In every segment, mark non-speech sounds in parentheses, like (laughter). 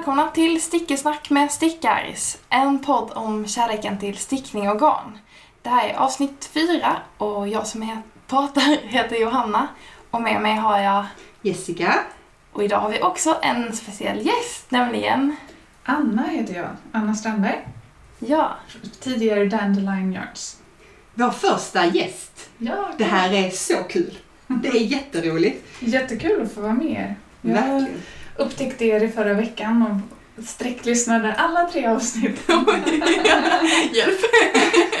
Välkomna till Stickesnack med Stickaris. En podd om kärleken till stickning och garn. Det här är avsnitt fyra och jag som he- pratar (laughs) heter Johanna och med mig har jag Jessica. och idag har vi också en speciell gäst, nämligen Anna heter jag, Anna Strandberg. ja, Tidigare Dandelion Yards. Vår första gäst. Ja, Det här är så kul. Det är jätteroligt. Jättekul att få vara med. Jag Verkligen. Upptäckte er i förra veckan och sträcklyssnade alla tre avsnitt. (laughs) hjälp!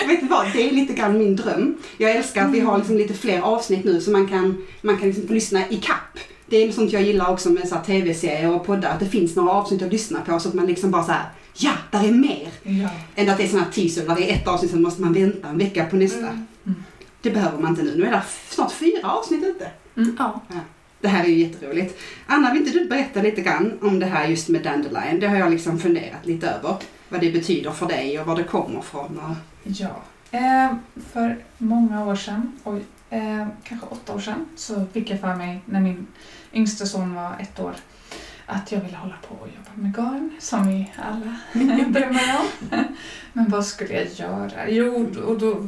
Vet du vad, det är lite grann min dröm. Jag älskar att vi har liksom lite fler avsnitt nu så man kan, man kan liksom lyssna i kapp. Det är sånt jag gillar också med så här tv-serier och poddar, att det finns några avsnitt att lyssna på så att man liksom bara så här, ja, där är mer. Ja. Än att det är såna här teaser, där det är ett avsnitt sen måste man vänta en vecka på nästa. Mm. Mm. Det behöver man inte nu. Nu är det snart fyra avsnitt ute. Ja. Det här är ju jätteroligt. Anna, vill inte du berätta lite grann om det här just med Dandelion? Det har jag liksom funderat lite över. Vad det betyder för dig och var det kommer ifrån. Och... ja. Eh, för många år sedan, oj, eh, kanske åtta år sedan, så fick jag för mig när min yngste son var ett år att jag ville hålla på och jobba med garn, som vi alla (laughs) drömmer om. Men vad skulle jag göra? Jo, och då,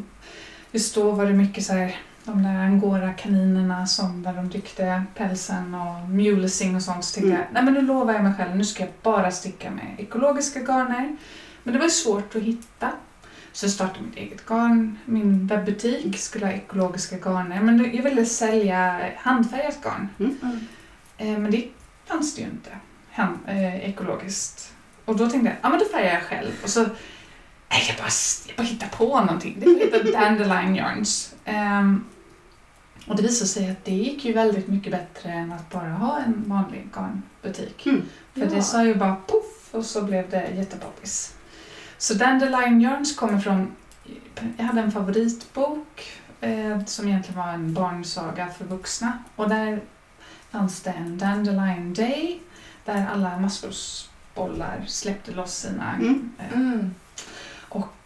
just då var det mycket så här, de där angora-kaninerna som där de ryckte pälsen och mulesing och sånt. Så tänkte Mm. jag, nej men nu lovar jag mig själv, nu ska jag bara sticka med ekologiska garner. Men det var svårt att hitta. Så jag startade mitt eget garn, min webbutik skulle ha ekologiska garner. Men jag ville sälja handfärgat garn. Mm. Eh, Men det fanns det ju inte hem, eh, ekologiskt. Och då tänkte jag, ja men då färgar jag själv. Och så, jag bara, jag bara hittar på någonting. Det heter (laughs) Dandelion Yarns. Ehm, och det visade sig att det gick ju väldigt mycket bättre än att bara ha en vanlig garnbutik. Mm. För Ja. det sa ju bara poff och så blev det jättepoppis. Så Dandelion Yarns kommer från, jag hade en favoritbok eh, som egentligen var en barnsaga för vuxna. Och där fanns det en Dandelion Day där alla maskrosbollar släppte loss sina. Mm. Eh, Mm.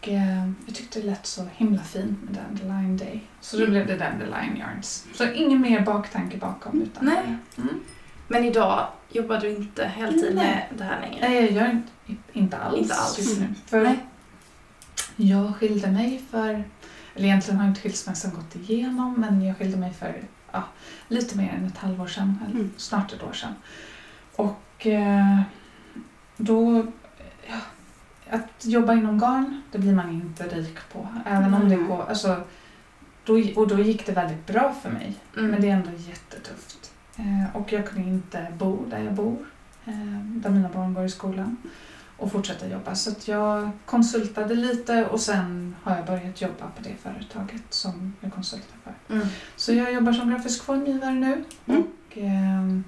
Och eh, jag tyckte det lät så himla fint med Dandelion Day. Så då blev det Dandelion Yarns. Så ingen mer baktanke bakom. Utan Nej. Mm. Men idag jobbar du inte heltid med det här längre? Nej, jag gör inte, inte alls, Inte alls. just nu. För Nej. jag skilde mig för, eller egentligen har inte skilsmässan gått igenom, men jag skilde mig för ja, lite mer än ett halvår sedan, eller Mm. snart ett år sedan. Och eh, då, att jobba inom garn, det blir man inte rik på. Även om det går, alltså, då, och då gick det väldigt bra för mig. Mm. Men det är ändå jättetufft. Eh, och jag kunde inte bo där jag bor, eh, där mina barn går i skolan, och fortsätta jobba. Så jag konsultade lite och sen har jag börjat jobba på det företaget som jag konsultar för. Mm. Så jag jobbar som grafisk formgivare nu Mm. och eh,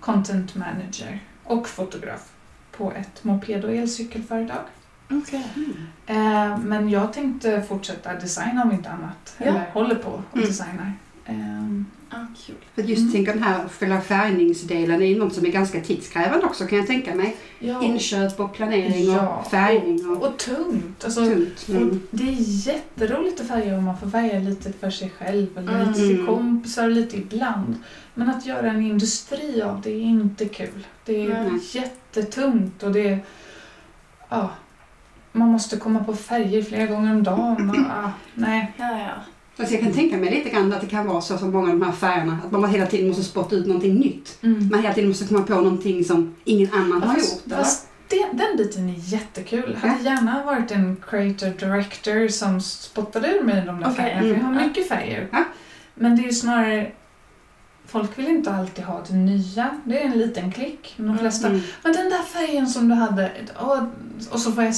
content manager och fotograf på ett moped och elcykelföretag. Okej. Mm. Eh, men jag tänkte fortsätta designa om inte annat. Ja. Eller håller på och Mm. designar. Eh, Ah, kul. För just Mm. tänker den här själva färgningsdelen är ju något som är ganska tidskrävande också kan jag tänka mig. ja. Inköp och planering Ja, och färgning och, Och tungt. Alltså, tungt. och Mm. det är jätteroligt att färga om man får färga lite för sig själv eller lite Mm. till kompisar och lite ibland. Men att göra en industri av det är inte kul. Det är Nej. jättetungt och det är... Ja, man måste komma på färger flera gånger om dagen. Och, (clears throat) ja, nej. Ja, ja. Alltså jag kan tänka mig lite grann att det kan vara så som många av de här färgerna, att man hela tiden måste spotta ut någonting nytt. Mm. Man hela tiden måste komma på någonting som ingen annan har Fast- gjort. fast det, den biten är jättekul. Jag hade gärna varit en creator director som spottade ur mig de där Okej, färgerna. För jag har mm. mycket färger. Ja. Men det är ju snarare... Folk vill inte alltid ha det nya. Det är en liten klick. Men de flesta... Mm. Men den där färgen som du hade. åh, och så får jag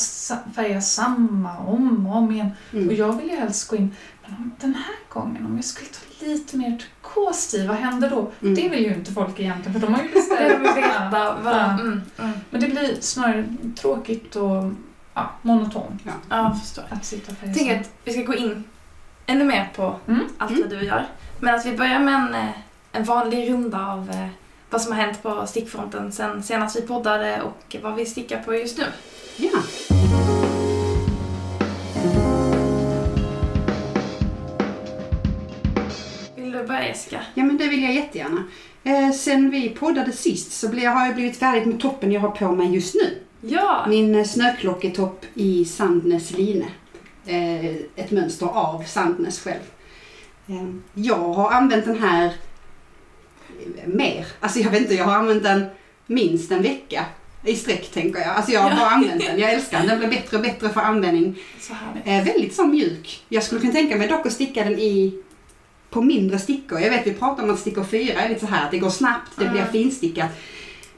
färga samma om och om igen. Och Mm. jag vill ju helst gå in. Men om den här gången, om jag skulle ta lite mer turkost i, vad händer då? Mm. Det vill ju inte folk egentligen för de har ju (laughs) de vill veta. Vad, Ja. mm. Mm. Men det blir snarare tråkigt och ja, monotont Ja, jag förstår. att sitta och färga samma. att vi ska gå in ännu mer på Mm. allt Mm. vad du gör. Men att vi börjar med en, eh, en vanlig runda av eh, vad som har hänt på stickfronten sen senast vi poddade och vad vi stickar på just nu. Ja. Vill du börja Jessica? Ja men det vill jag jättegärna. Eh, sen vi poddade sist så har jag blivit färdig med toppen jag har på mig just nu. Ja! Min eh, snöklocketopp i Sandnes line. Eh, ett mönster av Sandnes själv. Eh, jag har använt den här mer. Alltså jag vet inte, jag har använt den minst en vecka i sträck tänker jag. Alltså jag har bara använt den. Jag älskar den. Den blir bättre och bättre för användning. Så. Eh, väldigt så mjuk. Jag skulle kunna tänka mig dock att sticka den i på mindre stickor. Jag vet vi pratar om att stickor fyra är lite så här att det går snabbt, det blir Mm. finstickat.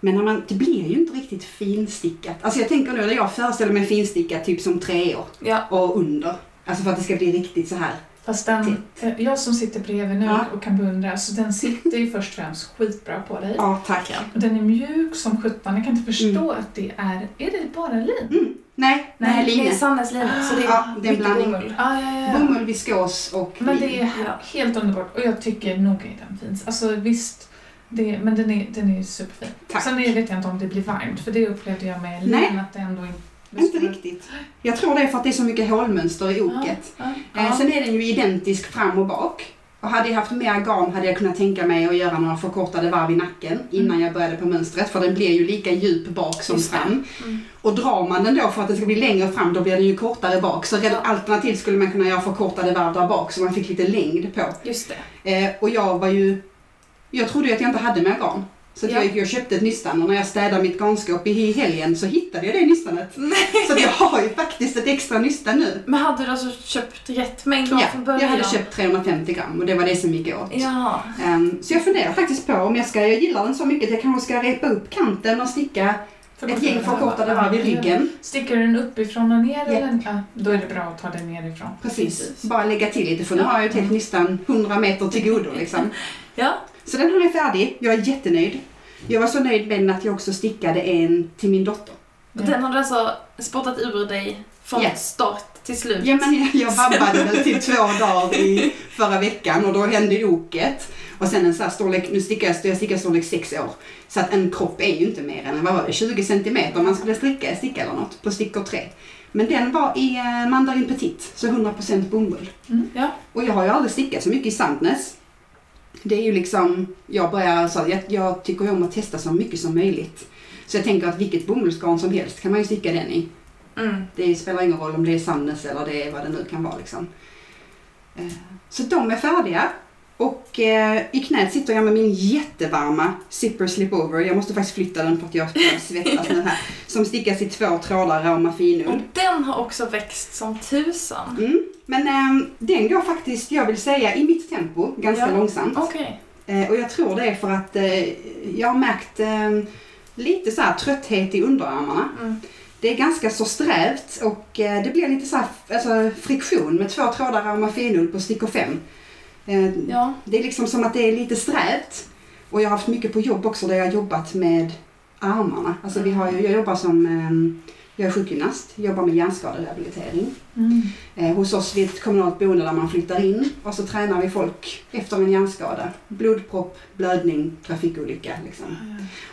Men när man, det blir ju inte riktigt finstickat. Alltså jag tänker nu när jag föreställer mig finstickat typ som treor Ja. och under. Alltså för att det ska bli riktigt så här. Fast den, eh, jag som sitter bredvid nu Ja. och kan beundra, så den sitter ju först och främst skitbra på dig. Ja, tack. Och den är mjuk som sjutton. Jag kan inte förstå Mm. att det är... Är det bara lin? Mm. Nej, nej, Det är line. Sannes linje, så det är Ja, det är en blandning. bomull. Ah, ja, ja, ja. Bomull, viskos och Men det är helt underbart och jag tycker nog är den fin. Alltså visst, det, men den är, den är superfin. Tack. Sen är, vet jag inte om det blir varmt, för det upplevde jag med lin att det ändå inte... Inte riktigt. Jag tror det är för att det är så mycket hålmönster i oket. Ja, Eh, ja. Sen är den ju identisk fram och bak. Och hade jag haft mer garn hade jag kunnat tänka mig att göra några förkortade varv i nacken innan jag började på mönstret. För den blir ju lika djup bak som fram. Mm. Och drar man den då för att det ska bli längre fram då blir den ju kortare bak. Så redan Ja. alternativt skulle man kunna göra förkortade varv där bak så man fick lite längd på. Just det. Eh, och jag var ju... Jag trodde ju att jag inte hade mer garn. Så att Ja. jag, jag köpte ett nystan och när jag städade mitt garnskåp i helgen så hittade jag det nystanet. Så att jag har ju faktiskt ett extra nystan nu. Men hade du alltså köpt rätt mängd garn Ja, från början? jag hade köpt 350 gram och det var det som gick åt. Ja. Ehm, så jag funderar faktiskt på om jag ska, jag gillar den så mycket att jag kanske ska repa upp kanten och sticka ett gäng förkortade varv i ryggen. Sticker du den uppifrån och ner? Ja. Eller? Ja, då är det bra att ta den nerifrån. Precis. Precis. Bara lägga till lite för nu har jag ju ett helt nystan 100 meter till godo liksom. (laughs) Ja. Så den har jag färdig. Jag är jättenöjd. Jag var så nöjd med den att jag också stickade en till min dotter. Och Den har du alltså spottat ur dig från Ja. start till slut? Ja men jag, vabbade väl till två dagar i förra veckan och då hände oket. Och sen en sån här storlek, nu stickar jag, jag stickar storlek 6 år. Så att en kropp är ju inte mer än, vad var det, 20 centimeter om man skulle sticka, sticka eller något på stickor 3. Men den var i eh, mandarin petit, så 100% bomull. Ja. Och jag har ju aldrig stickat så mycket i Sandnes. Det är ju liksom, jag börjar så jag, jag tycker om att testa så mycket som möjligt. Så jag tänker att vilket bomullsgarn som helst kan man ju sticka den i. Mm. Det spelar ingen roll om det är Sandnes eller det är vad det nu kan vara liksom. Eh, Så de är färdiga. Och eh, i knät sitter jag med min jättevarma Zipper Slipover. Jag måste faktiskt flytta den för att jag svettas nu här. Som stickas i två trådar Rauma Och finull. den har också växt som tusan. Mm. Men eh, den går faktiskt, jag vill säga, i mitt tempo. Ganska Ja. långsamt. Okej. Eh, och jag tror det är för att eh, jag har märkt eh, lite så här trötthet i underarmarna. Mm. Det är ganska så strävt och eh, det blir lite så här, alltså, friktion med två trådar Rauma finull på stickor 5. Eh, Ja. Det är liksom som att det är lite strävt. Och jag har haft mycket på jobb också där jag har jobbat med armarna. Alltså vi har, jag jobbar som eh, jag är sjukgymnast, jobbar med hjärnskaderehabilitering. Mm. Eh, hos oss vid ett kommunalt boende där man flyttar in och så tränar vi folk efter en hjärnskada. Blodpropp, blödning, trafikolycka. Liksom.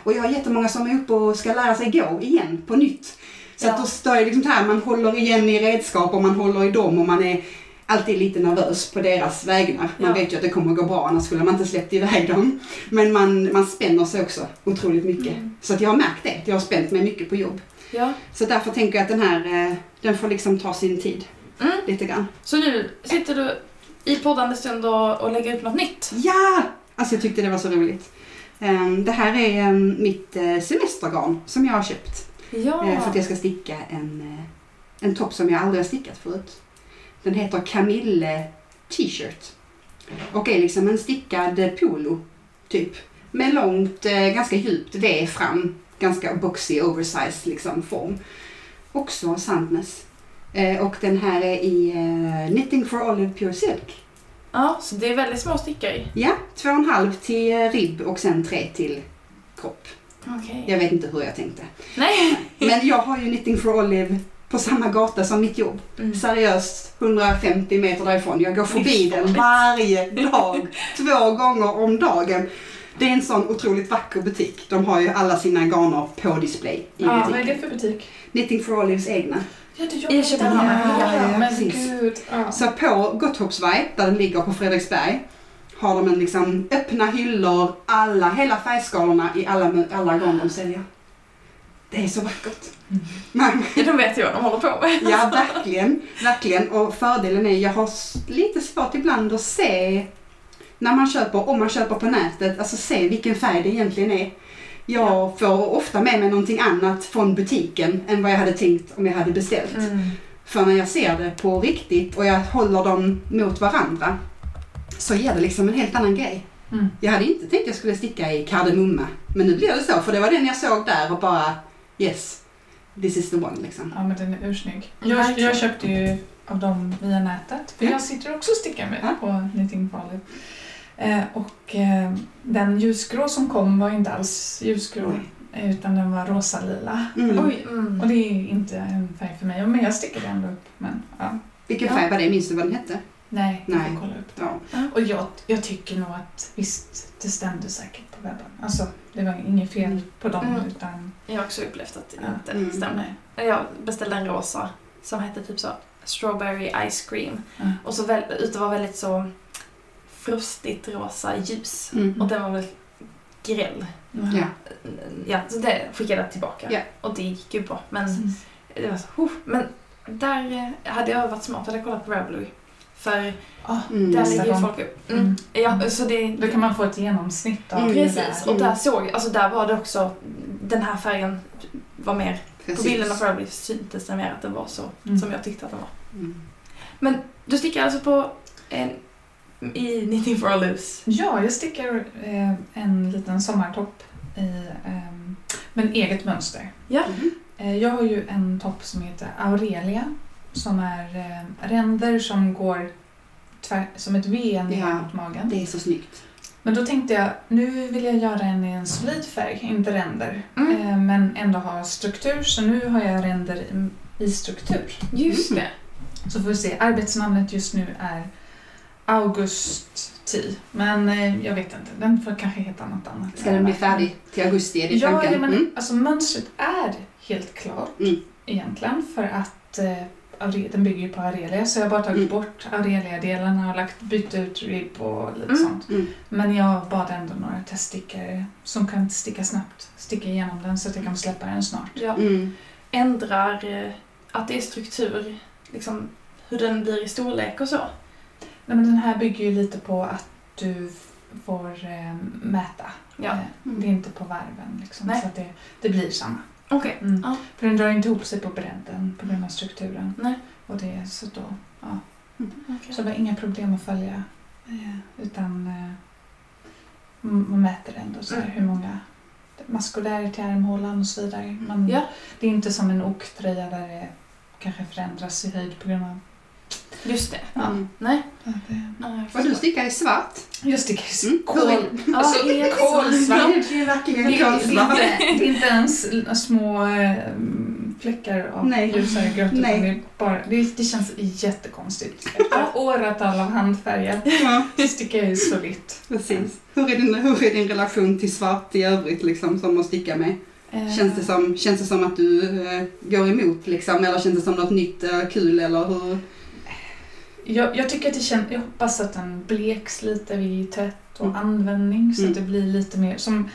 Och jag har jättemånga som är uppe och ska lära sig gå igen på nytt. Så Ja. att då står jag liksom här, man håller igen i redskap och man håller i dem och man är alltid lite nervös på deras vägnar. Man Ja. vet ju att det kommer att gå bra, annars skulle man inte släppt iväg dem. Men man, man spänner sig också otroligt mycket. Mm. Så att jag har märkt det, jag har spänt mig mycket på jobb. Ja. Så därför tänker jag att den här, eh, den får liksom ta sin tid. Mm. Lite grann. Så nu sitter du i poddande stund och, och lägger upp något nytt? Ja! Alltså jag tyckte det var så roligt. Ehm, Det här är ehm, mitt eh, semestergarn som jag har köpt. Ja. Eh, För att jag ska sticka en, en topp som jag aldrig har stickat förut. Den heter Camille T-shirt. Och är liksom en stickad polo, typ. Med långt, eh, ganska djupt V fram. Ganska boxy, oversized liksom form. Också Sandnes. Eh, Och den här är i eh, Knitting for Olive Pure Silk. ja, så det är väldigt små stickor i. Ja, två och en halv till ribb och sen tre till kropp. Okej. Jag vet inte hur jag tänkte. Nej. Men jag har ju Knitting for Olive på samma gata som mitt jobb. Mm. Seriöst 150 meter därifrån. Jag går förbi den varje (laughs) dag. två gånger om dagen. Det är en sån otroligt vacker butik. De har ju alla sina garner på display i Ja, vad är det för butik? Knitting for Olives egna. Ja, du I jobbar Köpenhamn. där. Ja, ja, ja, men gud. Ja. Så på Gotthoppsvaj, där den ligger på Fredriksberg, har de en liksom öppna hyllor, alla, hela färgskalorna i alla, alla garn de säljer. Det är så vackert. Mm. Man, (laughs) Ja, de vet ju vad de håller på med. ja, verkligen. Verkligen. Och fördelen är, jag har lite svårt ibland att se när man köper, om man köper på nätet, alltså se vilken färg det egentligen är. Jag Ja. får ofta med mig någonting annat från butiken än vad jag hade tänkt om jag hade beställt. Mm. För när jag ser det på riktigt och jag håller dem mot varandra så ger det liksom en helt annan grej. Mm. Jag hade inte tänkt jag skulle sticka i kardemumma. Men nu blir det så, för det var den jag såg där och bara yes, this is the one liksom. Ja men den är ursnygg. Jag, jag köpte ju av dem via nätet. För Ja. jag sitter också och stickar med Ja. på Knitting Farligt. Eh, och eh, den ljusgrå som kom var inte alls ljusgrå. eh, Utan den var rosa-lila. Mm. Oj. Mm. Och det är inte en färg för mig. Men jag stickade ändå upp. Men ja. Vilken Ja. färg var det? Minns du vad den hette? Nej, jag Nej. får kolla upp det. Ja. Och jag, jag tycker nog att visst, det stämde säkert på webben. Alltså, det var inget fel Mm. på dem. Mm. Utan, Jag har också upplevt att det Ja. inte Mm. stämmer. Jag beställde en rosa som hette typ så Strawberry Ice Cream. ja. Och så väl, ute var väldigt så frostigt rosa ljus. Mm. Och den var väl gräll. Ja. Ja, så det skickade jag tillbaka. Ja. Och det gick ju bra. Men Mm. det var så, "Huh." Men där eh, hade jag varit smart, hade jag kollat på Ravelry. För Mm. där ligger ju folk upp. Mm. Mm. Ja, så det... Då kan man få ett genomsnitt av Mm. Precis, och där Mm. såg jag, alltså där var det också, den här färgen var mer, på Precis. bilden av Ravelry syntes det mer att den var så Mm. som jag tyckte att den var. Mm. Du stickar alltså på en, i Knitting for Loose? Ja, jag stickar eh, en liten sommartopp i ehm, men eget mönster. Ja. Mm. Eh, jag har ju en topp som heter Aurelia som är eh, ränder som går tvär, som ett V ner Ja. mot magen. Det är så snyggt. Men då tänkte jag, nu vill jag göra en i en solid färg, inte ränder. Mm. Eh, men ändå ha struktur, så nu har jag ränder i, i struktur. Just Mm. det. Så får vi se. Arbetsnamnet just nu är August. Men eh, jag vet inte, den får kanske heta något annat. Ska den bli färdig till augusti? Är det Ja, tanken? ja men Mm. alltså mönstret är helt klart Mm. egentligen för att eh, den bygger ju på Aurelia så jag har bara tagit Mm. bort Aurelia-delarna och lagt, bytt ut ribb och lite Mm. sånt. Mm. Men jag bad ändå några teststickare som kan sticka snabbt, sticka igenom den så att jag kan släppa den snart. Ja. Mm. Ändrar eh, att det är struktur, liksom hur den blir i storlek och så? Nej, men den här bygger ju lite på att du får eh, mäta. Ja. Eh, det är inte på varven liksom, så att det, det blir samma. Okej. Mm. Ja. För den drar inte ihop sig på bredden på grund av strukturen. Nej. Och det är så då, ja. Okej. Så det var inga problem att följa. eh, Utan eh, man mäter ändå så här Mm. hur många är till armhålan och så vidare. Man, Ja, Det är inte som en oktröja där det kanske förändras i höjd på grund av... just det. Ja. Mm. Nej. Och du stickar i svart. Jag stickar i Mm. kol. Ja, Alltså, helt kolsvart. Det är ju verkligen kolsvart. inte, det är inte ens små eh, fläckar av Nej. ljusare grött Nej. det, bara, det, det känns jättekonstigt. Efter åratal av handfärgat Ja, så stickar jag i solitt. precis. Hur är, din, hur är din relation till svart i övrigt liksom, som att sticka med? Eh, Känns det som, känns det som att du eh, går emot liksom, eller känns det som något nytt kul eller hur? Jag, jag tycker att det känns, jag hoppas att den bleks lite vid tvätt och Mm. användning så Mm. att det blir lite mer som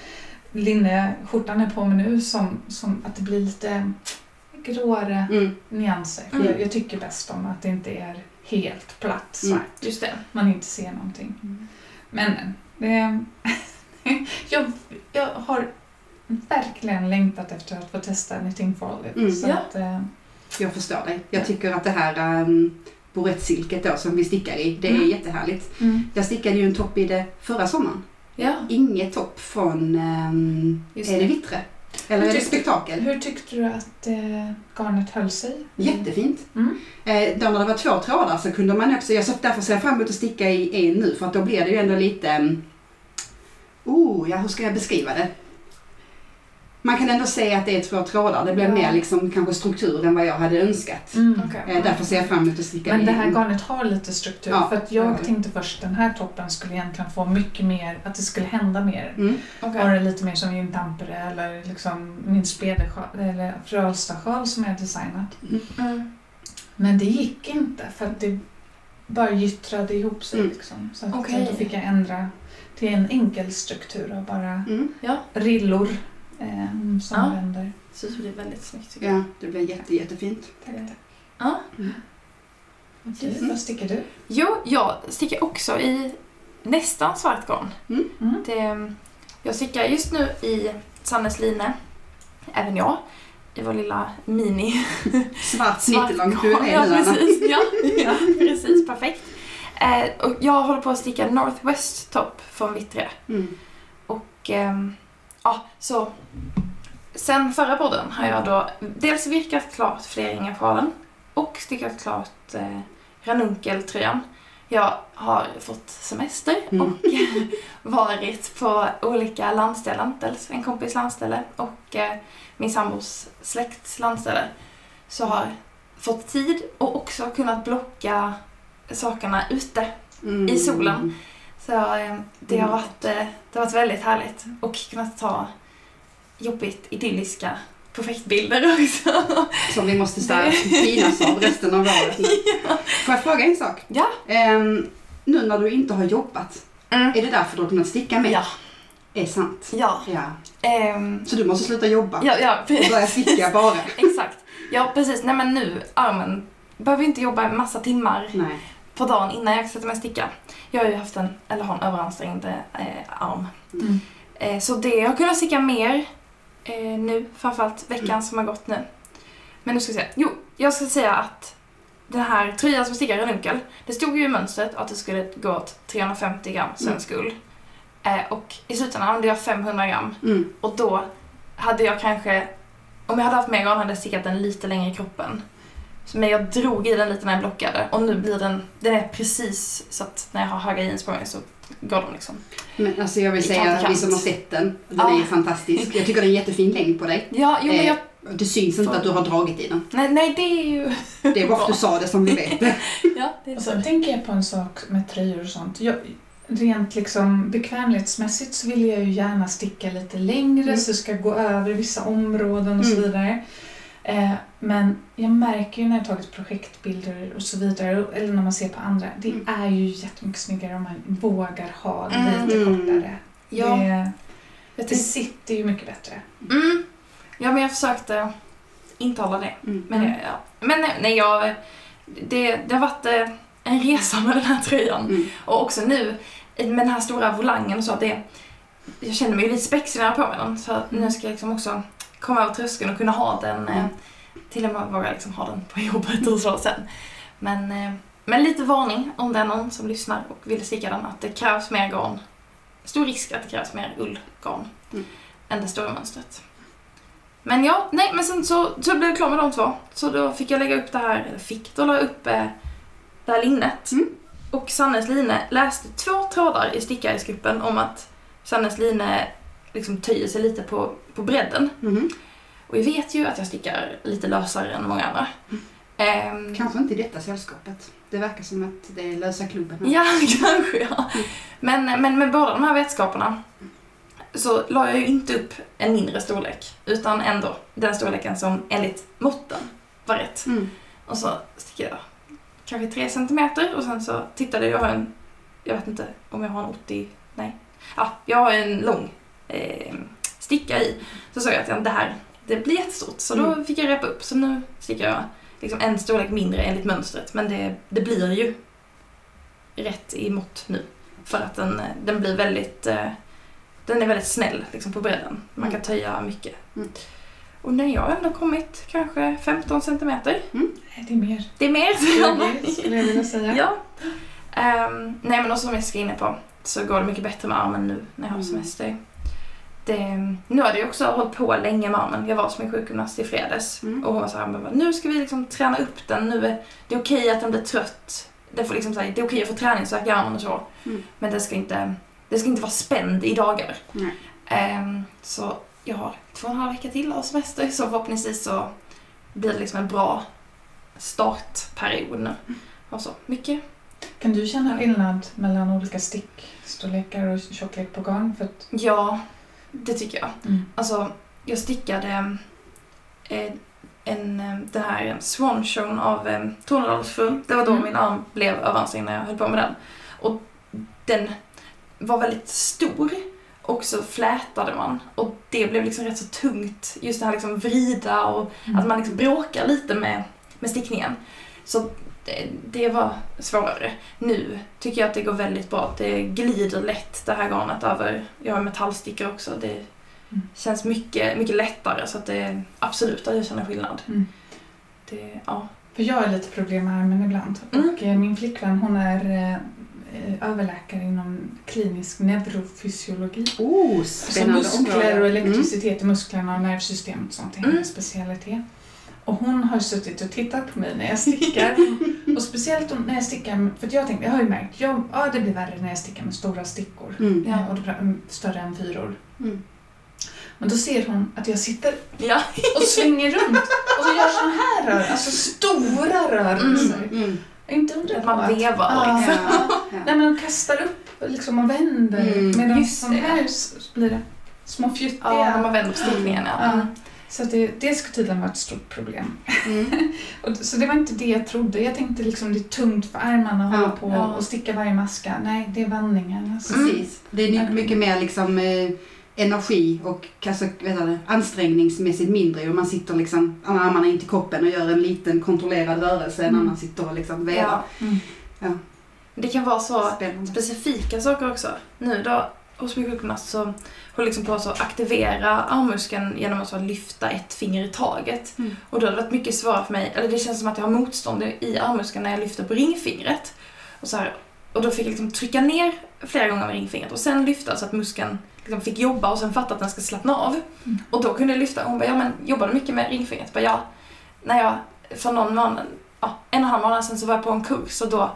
linneskjortan är på mig nu som, som att det blir lite gråare Mm. nyanser. Mm. jag, jag tycker bäst om att det inte är helt platt svart. Mm. Just det. Man inte ser någonting. Men det, (laughs) jag, jag har verkligen längtat efter att få testa Knitting Farligt. Mm. Så Ja. att, eh, Jag förstår dig. Jag Ja. tycker att det här um, borettsilket då som vi stickar i, det är Mm. jättehärligt. Jag stickade ju en topp i det förra sommaren. Ja. Inget topp från, um, Just är det det. Vittre? Eller Hur är det tyckte- Spektakel? Hur tyckte du att eh, garnet höll sig? Jättefint. Mm. Eh, då när det var två trådar så kunde man också, jag så därför ser jag fram emot att sticka i en nu för att då blir det ju ändå lite, um, oh ja hur ska jag beskriva det? Man kan ändå se att det är två trådar, det blir Ja. mer liksom kanske struktur än vad jag hade önskat. Mm. Okej. Eh, därför ser jag fram emot att sticka Men i det här garnet har lite struktur. Ja, för att det jag det. tänkte först den här toppen skulle egentligen få mycket mer, att det skulle hända mer. Mm. Okej. Vara lite mer som en tampere eller liksom min spedersjal, eller Frölstasjal som jag designat. Mm. Men det gick inte för att det, bara gyttrade ihop sig. Mm. Liksom. Så att, Okej. då fick jag ändra till en enkel struktur av bara Mm. Ja, rillor eh, som Ja. vänder. så det blir väldigt snyggt tycker jag. Ja, det blir jätte, jättefint. Tack, tack. Ja. Mm. Vad sticker du? Jo, jag stickar också i nästan svart garn. Mm. Det, jag stickar just nu i Sannes line, även jag, i vår lilla mini (laughs) Svart (laughs) svart snittelång du är Ja, precis. Ja, (laughs) ja, precis. Perfekt. Eh, och jag håller på att sticka Northwest Top från Vittre. Mm. Och ehm, ja, så sen förra podden har jag då dels virkat klart fleringafjalen och stickat klart eh, ranunkeltröjan. Jag har fått semester Mm. och (laughs) varit på olika landställen. Dels en kompis landställe och eh, min sambos släkts landställe. Så har fått tid och också kunnat blocka sakerna ute Mm. I solen. Så eh, det, har Mm. varit, eh, det har varit väldigt härligt och kunnat ta jobbigt idylliska projektbilder också. (laughs) Som vi måste pinas av resten av året. nu. (laughs) Får jag fråga en sak? Ja. Ehm, nu när du inte har jobbat, Mm. är det därför du har kunnat sticka mer? Ja. Är sant? Ja. Ja. Ehm, Så du måste sluta jobba ja, ja, och börja sticka bara? (laughs) exakt. Ja, precis. Nej men nu, armen, behöver inte jobba en massa timmar Nej. på dagen innan jag sätter mig och sticka. Jag har ju haft en, eller har en överansträngd eh, arm. Mm. Eh, så det, jag har kunnat sticka mer eh, nu, framförallt veckan Mm. som har gått nu. Men nu ska vi se. Jo, jag ska säga att den här tröjan som jag stickar ranunkel, det stod ju i mönstret att det skulle gå åt 350 gram svensk ull. Eh, och i slutändan använde jag 500 gram. Mm. Och då hade jag kanske, om jag hade haft mer garn hade jag stickat den lite längre i kroppen. Så- Men jag drog i den lite när jag blockade och nu blir den, den är precis så att när jag har höga jeans på mig så går de liksom. Men alltså jag vill säga kant vi som har sett den, den Ja. är ju fantastisk. Jag tycker det är en jättefin längd på dig. Ja, jo men Eh, jag, Det syns inte att du har dragit i den. nej, nej det är ju... Det är bara att du sa det som vi vet. (laughs) Ja, det är Och så. sen tänker jag på en sak med tröjor och sånt. Jag, rent liksom bekvämlighetsmässigt så vill jag ju gärna sticka lite längre Mm. så det ska gå över vissa områden och så Mm. vidare. Eh, men jag märker ju när jag tagit projektbilder och så vidare, eller när man ser på andra, det Mm. är ju jättemycket snyggare om man vågar ha Mm. lite Mm. kortare. Ja, Det, jag det sitter ju mycket bättre. mm, ja, men jag försökte intala det. Mm. Men, Mm. ja. men nej, nej, jag... Det, det har varit eh, en resa med den här tröjan. Mm. Och också nu med den här stora volangen och så att det... Jag känner mig ju lite spexig när jag har på mig den. Så nu ska jag liksom också komma över tröskeln och kunna ha den. Eh, Mm. till och med våga liksom ha den på (laughs) jobbet och så sen. Men, eh, men lite varning om det är någon som lyssnar och vill sticka den att det krävs mer garn. Stor risk att det krävs mer ullgarn Mm. än det stora mönstret. Men ja, nej men sen så, så blev jag klar med de två. Så då fick jag lägga upp det här, eller fick, då la jag upp eh, det här linnet. Mm. Och Sannes line läste två trådar i stickarisgruppen om att Sannes line liksom töjer sig lite på, på bredden. Mhm. Och jag vet ju att jag stickar lite lösare än många andra. Ehm, Kanske inte i detta sällskapet. Det verkar som att det är lösa klubben. Ja, (laughs) kanske ja. Men, men med båda de här vetskaperna så la jag ju inte upp en mindre storlek. Utan ändå den storleken som enligt måtten var rätt. Mm. Och så stickade jag kanske 3 centimeter och sen så tittade jag, jag har en, jag vet inte om jag har en 80, nej. Ja, jag har en lång eh, sticka i. Så såg jag att ja, det här, det blir jättestort. Så då Mm. fick jag repa upp. Så nu stickar jag liksom en storlek mindre enligt mönstret. Men det, det blir ju rätt i mått nu. För att den, den blir väldigt, eh, den är väldigt snäll liksom på bredden. Man kan Mm. töja mycket. Mm. Och när jag har ändå kommit kanske 15 centimeter. Nej, det är mer. Det är mer. Det (laughs) skulle jag vilja säga. ja. Ehm, nej men också som jag ska inne på så går det mycket bättre med armen nu när jag har Mm. semester. Det, nu har jag också hållit på länge med armen. Jag var som en sjukgymnast i fredags. Mm. Och hon var såhär, bara, nu ska vi liksom träna upp den. Nu är det är okej att den blir trött. Det, får liksom, så här, det är okej att få träningsvärk i armen och så. Mm. Men det ska, inte, det ska inte vara spänd i dagar. Nej. Ehm, så jag har två och en halv vecka till av semester. Så förhoppningsvis så blir det liksom en bra startperiod nu. Och så, mycket. Kan du känna skillnad mellan olika stickstorlekar och tjocklek på garn? För att, Ja, det tycker jag. mm. Alltså, jag stickade... Eh, en, eh, den här Swan Shown av eh, Tornedalsfrun. Det var då Mm. min arm blev överansträngd när jag höll på med den. Och den var väldigt stor och så flätade man. Och det blev liksom rätt så tungt. Just det här liksom vrida och Mm. att man liksom bråkar lite med, med stickningen. Så det, det var svårare. Nu tycker jag att det går väldigt bra. Det glider lätt det här garnet över. Jag har metallstickor också. Det Mm. känns mycket, mycket lättare så att det är absolut att jag känner skillnad. Mm. Det, ja. För jag har lite problem med armen ibland. Mm. Och eh, min flickvän hon är eh, eh, överläkare inom klinisk neurofysiologi. Oh, Så spännande muskler och område. elektricitet i musklerna och nervsystemet och sånt är Mm. hennes specialitet. Och hon har suttit och tittat på mig när jag stickar. (laughs) och speciellt när jag stickar, för att jag tänkte, jag har ju märkt, jag, ja det blir värre när jag stickar med stora stickor. Mm. Ja. Och mm, större än fyror. Mm. Men då ser hon att jag sitter Ja. och svänger runt och så gör såna här rörelser, alltså stora rörelser. Mm. Inte undra Att på man att... vevar Ja. liksom. Ja, ja. Nej, men de kastar upp liksom och vänder. Mm, Medan det. här blir det små fjuttiga. Ja, när man vänder på stickningen ja. Ja. Mm. Så det, det ska tydligen vara ett stort problem. Mm. (laughs) Och, så det var inte det jag trodde. Jag tänkte liksom det är tungt för armarna att Ja, hålla på ja. och sticka varje maska. Nej, det är vandringen. Alltså. Precis. Det är mycket, mycket mer liksom eh, energi och alltså, vet du, ansträngningsmässigt mindre och man sitter liksom armarna in till kroppen och gör en liten kontrollerad rörelse när Mm. man sitter och liksom vevar. Ja. Mm. Det kan vara så Spännande. specifika saker också. Nu då hos min sjukgymnast så håller jag liksom på att aktivera armmuskeln genom att så lyfta ett finger i taget. Mm. Och då har det varit mycket svårare för mig, eller det känns som att jag har motstånd i armmuskeln när jag lyfter på ringfingret. Och, så här, och då fick jag liksom trycka ner flera gånger med ringfingret och sen lyfta så att muskeln liksom fick jobba och sen fatta att den ska slappna av. Mm. Och då kunde jag lyfta och hon bara, ja men jobbar du mycket med ringfingret? Jag bara, ja. När jag för någon månad, ja, en och en halv månad sedan så var jag på en kurs och då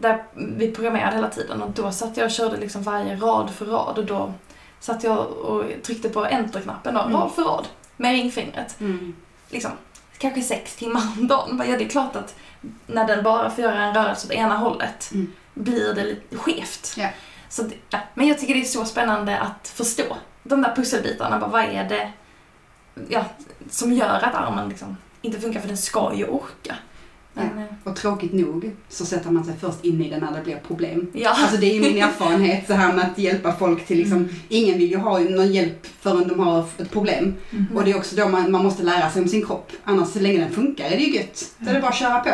där vi programmerade hela tiden och då satt jag och körde liksom varje rad för rad och då satt jag och tryckte på enter-knappen då, Mm. rad för rad med ringfingret. Mm. Liksom, kanske sex timmar om dagen. Ja, det är klart att när den bara får göra en rörelse åt ena hållet Mm. blir det lite skevt. Ja. Så det, ja. Men jag tycker det är så spännande att förstå de där pusselbitarna. Bara, vad är det ja, som gör att armen liksom inte funkar? För den ska ju orka. Men, eh, Och tråkigt nog så sätter man sig först in i det när det blir problem. ja. Alltså det är min erfarenhet så här med att hjälpa folk till liksom, Mm. ingen vill ju ha någon hjälp förrän de har ett problem. Mm. Och det är också då man, man måste lära sig om sin kropp. Annars så länge den funkar är det ju gött. Då är det bara att köra på.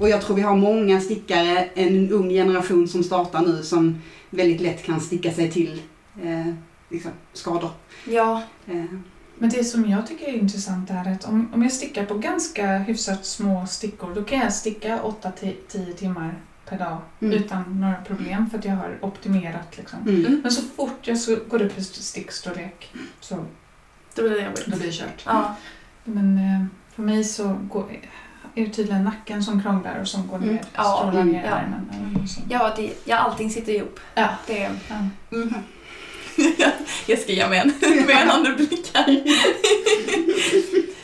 Och jag tror vi har många stickare, en ung generation som startar nu som väldigt lätt kan sticka sig till eh, liksom, skador. ja. Eh, Men det som jag tycker är intressant är att om, om jag stickar på ganska hyfsat små stickor då kan jag sticka 8-10 timmar per dag Mm. utan några problem för att jag har optimerat. Liksom. mm. Mm. Men så fort jag så går upp i stickstorlek så Då blir det jobbigt. då blir det kört. Ja. Men eh, för mig så går, är det tydligen nacken som krånglar och som går ner, Mm. Ja, strålar mm, ner i ja. armen. Ja, det, ja, allting sitter ihop. Ja. Det, Ja. mm. (laughs) jag ska ge mig en (laughs) menande blick här. (laughs)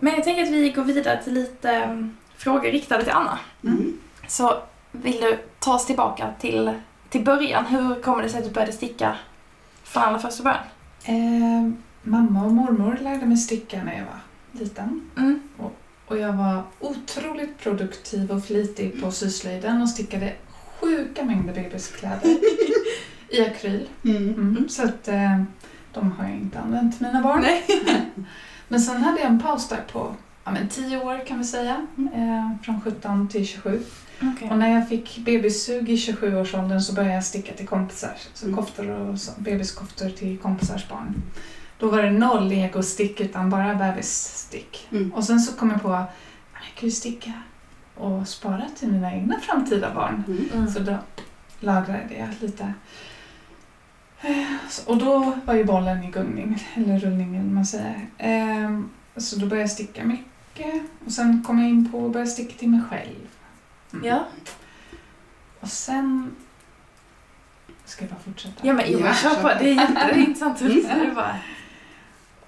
Men jag tänker att vi går vidare till lite um, frågor riktade till Anna. Mm. Så vill du ta oss tillbaka till, till början? Hur kommer det sig att du började sticka från allra första början? Eh, mamma och mormor lärde mig sticka när jag var liten. Mm. Och jag var otroligt produktiv och flitig på syslöjden och stickade sjuka mängder bebiskläder (laughs) i akryl. Mm. Mm. Så att eh, de har jag inte använt mina barn. Nej. (laughs) Men sen hade jag en paus där på ja, men 10 år kan vi säga. Eh, från 17 till 27. Okay. Och när jag fick bebissug i 27-årsåldern så började jag sticka till kompisar. Så Mm. koftor och så, bebiskoftor till kompisars barn. Då var det noll legostick utan bara bebisstick. Mm. Och sen så kom jag på att jag kan ju sticka och spara till mina egna framtida barn. Mm. Mm. Så då lagrade jag lite. Eh, Och då var ju bollen i gungning, eller rullning eller man säger. Ehm, Så då började jag sticka mycket. Och sen kom jag in på att börja sticka till mig själv. Mm. Ja. Och sen... Ska jag bara fortsätta? ja, men jo, Ja, kör på. kör på. Det är jätteintressant. Mm.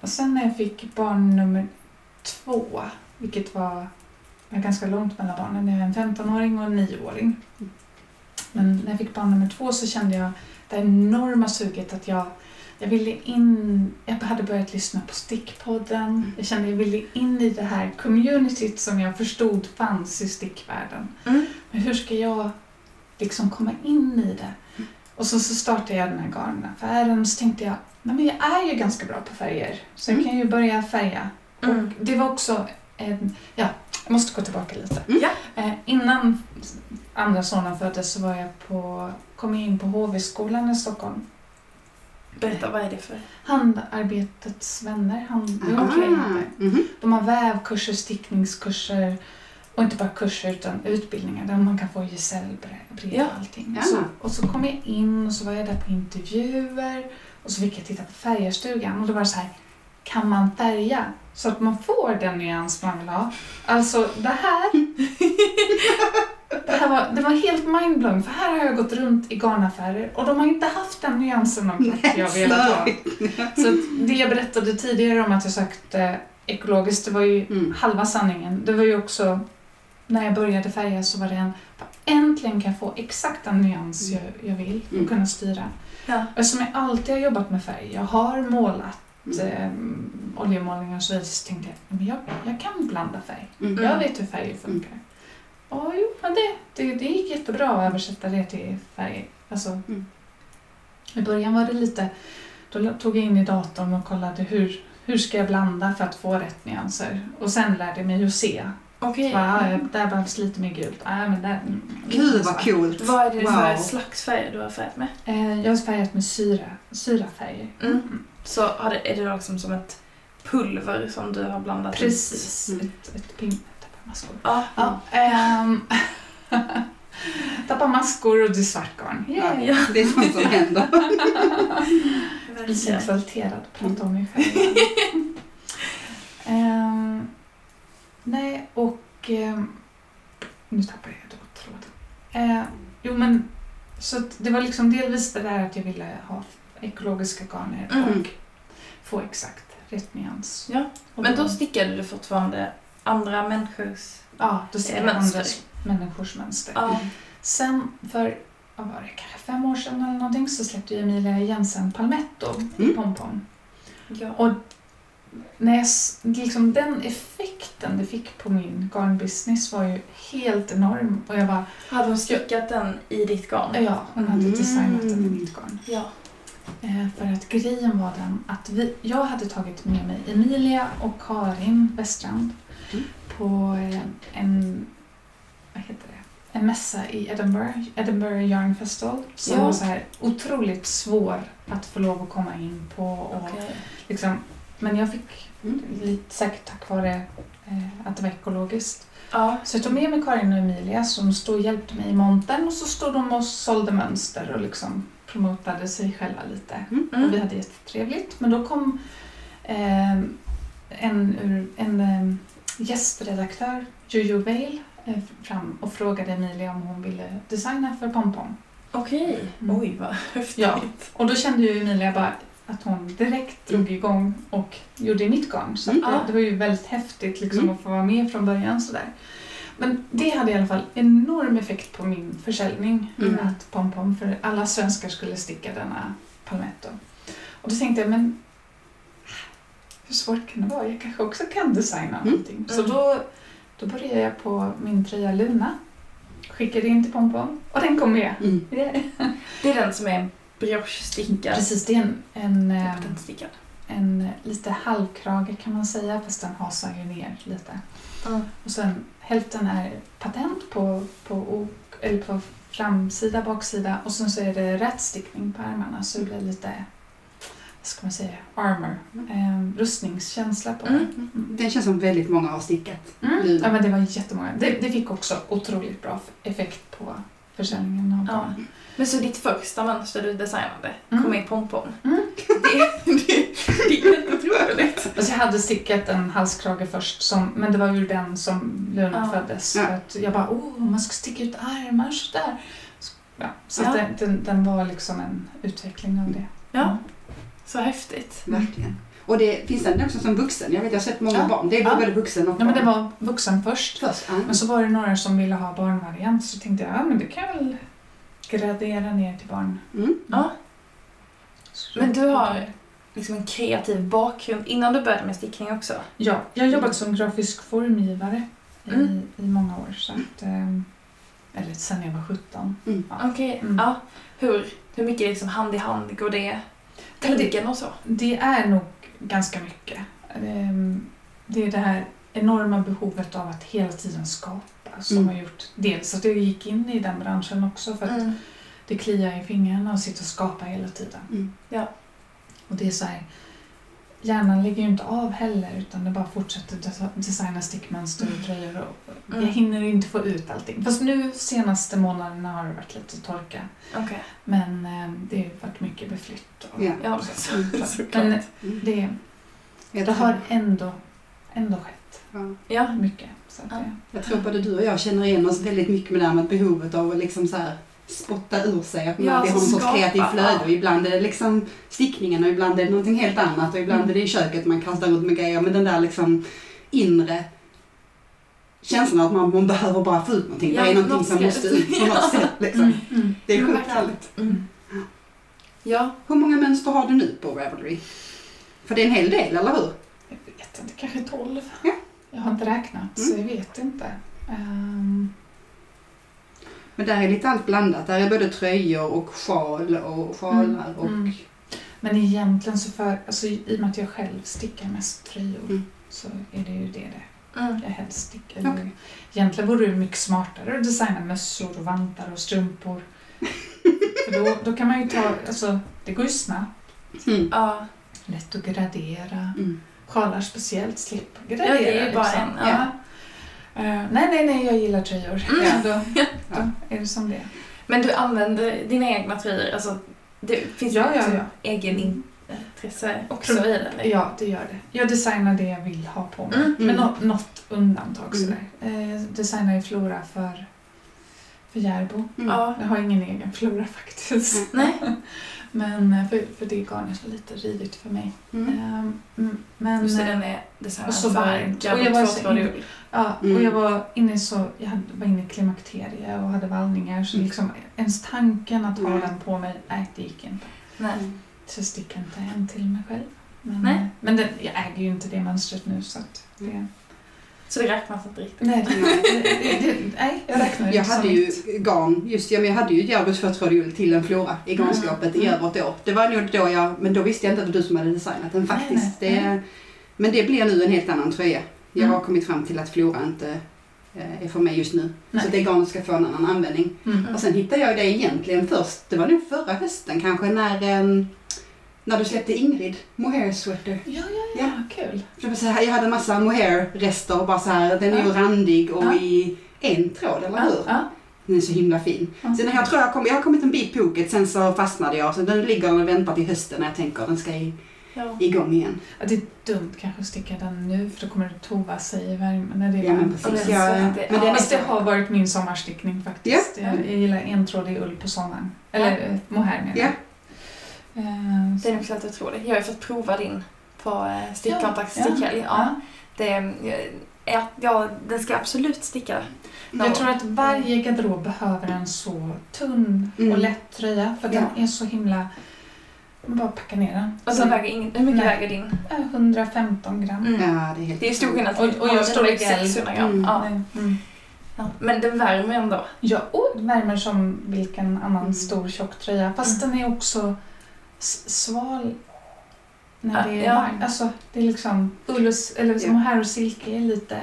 Och sen när jag fick barn nummer två, vilket var, var ganska långt mellan barnen, jag är en 15-åring och en 9-åring. Men när jag fick barn nummer två så kände jag det enorma suget att jag, jag ville in, jag hade börjat lyssna på Stickpodden. Jag kände jag ville in i det här communityt som jag förstod fanns i stickvärlden. Mm. Men hur ska jag liksom komma in i det? Och så, så startade jag den här garnaffären och så tänkte jag, nej men jag är ju ganska bra på färger. Så jag Mm. kan ju börja färga. Mm. Och det var också en, ja, jag måste gå tillbaka lite. Mm. Ja. Eh, innan andra sonen föddes så var jag på, kom jag in på HV-skolan i Stockholm. Berätta, vad är det för? Handarbetets vänner. Hand, Ah, okej. mhm. De har vävkurser, stickningskurser och inte bara kurser utan utbildningar där man kan få gesällbrev och allting. Ja. Så, och så kom jag in och så var jag där på intervjuer och så fick jag titta på färgerstugan och då var det så här, kan man färga så att man får den nyans man vill ha? Alltså det här, det här var, det var helt mindblowing för här har jag gått runt i garnaffärer och de har inte haft den nyansen av Nej, jag velat ha. Så det jag berättade tidigare om att jag sökte ekologiskt, det var ju Mm. halva sanningen. Det var ju också, när jag började färga så var det en, äntligen kan jag få exakt den nyans jag, jag vill och Mm. kunna styra. Ja. Eftersom jag alltid har jobbat med färg, jag har målat Mm. eh, oljemålningar och så vidare, så tänkte jag men jag, jag kan blanda färg. Mm. Jag vet hur färger funkar. Och jo, men det, det, det gick jättebra att översätta det till färg. Alltså, Mm. I början var det lite, då tog jag in i datorn och kollade hur, hur ska jag blanda för att få rätt nyanser. Och sen lärde jag mig att se. Okej. Va, där behövs lite mer gult. Ah, men där, mm, Gud så. vad coolt. Vad är det för Wow. slags färger du har färgat med? Eh, jag har färgat med syra, syrafärger. Mm. Så har det, är det liksom som ett pulver som du har blandat i? Precis, Mm. ett, ett pin... Tappa maskor. Ja. Ja, ehm, (laughs) tappa maskor och det är svart garn. Ja, Yay. det är sånt som händer. Jag blir så exalterad att prata om mig själv. (laughs) Ehm, nej, och... ehm, nu tappade jag då tråden. Eh, jo, men så det var liksom delvis det där att jag ville ha ekologiska garner Mm. och få exakt rätt nyans. Ja, Men då stickade du fortfarande andra människors... Ja, då Eh, jag mönster. andra människors mönster. Ja. Sen för, vad var det, kanske fem år sedan eller någonting så släppte ju Emilia Jensen Palmetto i Mm. Pompom. ja. Och när jag, liksom den effekten det fick på min garnbusiness var ju helt enorm. Och jag bara, Hade hon stickat den i ditt garn? ja, hon hade Mm. designat den i mitt garn. Ja. Eh, för att grejen var den att vi, jag hade tagit med mig Emilia och Karin Westrand Mm. på eh, en, vad heter det, en mässa i Edinburgh, Edinburgh Yarn Festival. Som Ja. var så här otroligt svår att få lov att komma in på. Och Okej. liksom, men jag fick, Mm. lite säkert tack vare eh, att det var ekologiskt. Ja. Så jag tog med mig Karin och Emilia som stod och hjälpte mig i montern och så stod de och sålde mönster och liksom promotade sig själva lite. Mm. Och vi Mm. hade jättetrevligt. Men då kom eh, en, en eh, gästredaktör, Jojo Vale, eh, fram och frågade Emilia om hon ville designa för Pompom. Okej. Mm. Oj, vad (laughs) häftigt. Ja. Och då kände ju Emilia bara att hon direkt drog igång och gjorde i mitt garn. Så Mm. det, det var ju väldigt häftigt liksom, Mm. att få vara med från början. Sådär. Men det hade i alla fall enorm effekt på min försäljning. Mm. Att Pompom, för alla svenskar skulle sticka denna palmetto. Och då tänkte jag, men hur svårt kan det vara? Jag kanske också kan designa Mm. någonting. Så Mm. då, då började jag på min tröja Luna. Skickade in till Pompom och den kom med. Mm. (laughs) Yeah. Det är den som är brioche-stickad. Precis, det är en, en, eh, Patentstickad. en lite halvkrage kan man säga fast den hasar ju ner lite. Mm. Och sen hälften är patent på, på, ok, eller på framsida, baksida och sen så är det rätstickning på ärmarna så det blir lite, vad ska man säga, armor, eh, rustningskänsla på Mm. Mm. Det känns som väldigt många har stickat. Mm. Ja men det var jättemånga. Det, det fick också otroligt bra effekt på försäljningen av Ja. garn. Men så ditt första mönster du designade Mm. kom i pompom. Mm. Det, det, det är helt otroligt. Alltså jag hade stickat en halskrage först, som, men det var ur den som Luna Ja. föddes. Ja. För att jag bara, oh, man ska sticka ut armar sådär. Så, ja, så Ja. att den, den, den var liksom en utveckling av det. Ja, så häftigt. Verkligen. Och det finns den också som vuxen. Jag vet, jag har sett många Ja. barn. Det är Ja. både vuxen och Ja, men det barn. var vuxen först. Först, ja. Men så var det några som ville ha barnvariant så tänkte jag, ja men det kan jag väl gradera ner till barn. Mm. Ja. Men du har liksom en kreativ bakgrund innan du började med stickning också. Ja, jag har jobbat som grafisk formgivare Mm. i, i många år. Så att, ehm, eller sen jag var 17. Mm. Ja. Okej, Mm. ja. Hur, hur mycket liksom hand i hand går det? Tänken och så? Det är nog ganska mycket. Ehm, Det är det här enorma behovet av att hela tiden skapa som Mm. har gjort dels att jag gick in i den branschen också för att Mm. det kliar i fingrarna att sitta och skapa hela tiden. Mm. Ja. Och det är så här, hjärnan lägger ju inte av heller utan det bara fortsätter designa stickmönster och tröjor och Mm. jag hinner inte få ut allting. Fast nu senaste månaderna har det varit lite torka. Okej. Men eh, det har varit mycket beflytt. Och, Ja. Ja, (laughs) så, Mm. såklart. Men Mm. det, det har ändå, ändå skett ja. Ja. mycket. Så att Ja. Jag tror både du och jag känner igen oss väldigt mycket med det här med behovet av att liksom så här spotta ur sig. Att man Ja, alltid har någon sorts skapa, kreativt flöde. Och ibland är det liksom stickningen och ibland är det någonting helt annat. Och ibland Mm. är det i köket man kastar runt med grejer. Men den där liksom inre känslan att man, man behöver bara få ut någonting. Ja, det är någonting något som måste ut på något sätt. (laughs) Liksom. Mm, mm. Det är sjukt härligt. Mm. Ja. Hur många mönster har du nu på Ravelry? För det är en hel del, eller hur? Vet inte, kanske 12. Ja. Jag har inte räknat så jag vet inte. Ehm, Men där är lite allt blandat. Där är både tröjor och sjal och sjalar och... Mm. Men egentligen så för, alltså i och med att jag själv stickar mest tröjor Mm. så är det ju det det Mm. jag helst stickar. Okej. Egentligen vore det mycket smartare att designa mössor och vantar och strumpor. (laughs) för då, då kan man ju ta, alltså det går ju snabbt. Mm. Ja. Lätt att gradera. Mm. Sjalar speciellt, slippa Ja, det är ju bara liksom. en, ja. Eh, nej, nej, nej, jag gillar tröjor. Mm. Ja, då, (laughs) Ja. då är det som det. Men du använder dina egna tröjor? Alltså, det finns Ja, ja, liksom ja. egen intresse också Pro- i det? Ja, det gör det. Jag designar det jag vill ha på mig. Mm. Men Mm. nå- något undantag Mm. sådär. Eh, designar ju Flora för, för Järbo. Mm. Ja. Jag har ingen egen Flora faktiskt. Nej? (laughs) Men eh, för, för det garnet var lite rivigt för mig. Mm. Mm, men, Just det, eh, den är och så grabb Och jag var så tvåtrådig in- ull. Ja, Mm. och jag var inne så, jag hade, var inne i klimakterie och hade vallningar så Mm. liksom ens tanken att ha den på mig, nej det gick inte. Nej. Så jag stickar inte en till mig själv. Men, Nej. men den, jag äger ju inte det mönstret nu så att det... Så det räknas inte riktigt? Nej, det, det, det, nej jag räknar Jag inte som hade ju garn, just ja, men jag hade ju Järbus förtrådig ull till en Flora i garnskåpet i Mm. över ett år. Det var nog då jag, men då visste jag inte att det var du som hade designat den Nej, faktiskt. nej, det, Men det blir nu en helt annan tröja. Jag Mm. har kommit fram till att Flora inte eh, är för mig just nu. Nej. Så det garnet ska få en annan användning. Mm. Och sen hittade jag det egentligen först, det var nog förra hösten kanske, när, ehm, när du släppte Ingrid, Mohair Sweater. Ja, ja, ja, kul. Jag hade en massa mohair-rester och bara så här, den är ju Ja. randig och Ja. i en tråd, eller Ja, hur? ja. Den är så himla fin. Ja. Sen jag tror jag, kom, jag har kommit en bit på oket, sen så fastnade jag. Så den ligger och väntar till hösten när jag tänker den ska i, Ja. igång igen. Ja, det är dumt kanske att sticka den nu för då kommer det tova sig i värmen när det är Ja men precis. Den- men det- den ja, det har varit min sommarstickning faktiskt. Ja. Jag, jag gillar entrådig ull på sommaren. Eller ja. mohair menar Ja. jag. Eh, så- Den är också helt otrolig. Jag har ju fått prova din på eh, stickkontakt Ja, stickhelg. Ja. ja. Det, är- ja, ja, den ska absolut sticka. Jag tror att varje garderob behöver en så tunn Mm. och lätt tröja för den är så himla... Man bara packar ner den. Och den väger ingen, hur mycket Nej. väger din? eh, 115 gram. Mm. Ja, det är helt Det är stor skillnad. Och- och jag står i gel. 600 gram. Mm. Ja. Mm. Ja. Men den värmer ändå. Ja, och värmer som vilken annan Mm. stor tjock tröja. Fast den är också sval när Ja, det är ja. varmt. Alltså, det är liksom ull och, eller som Ja. här och silke är lite...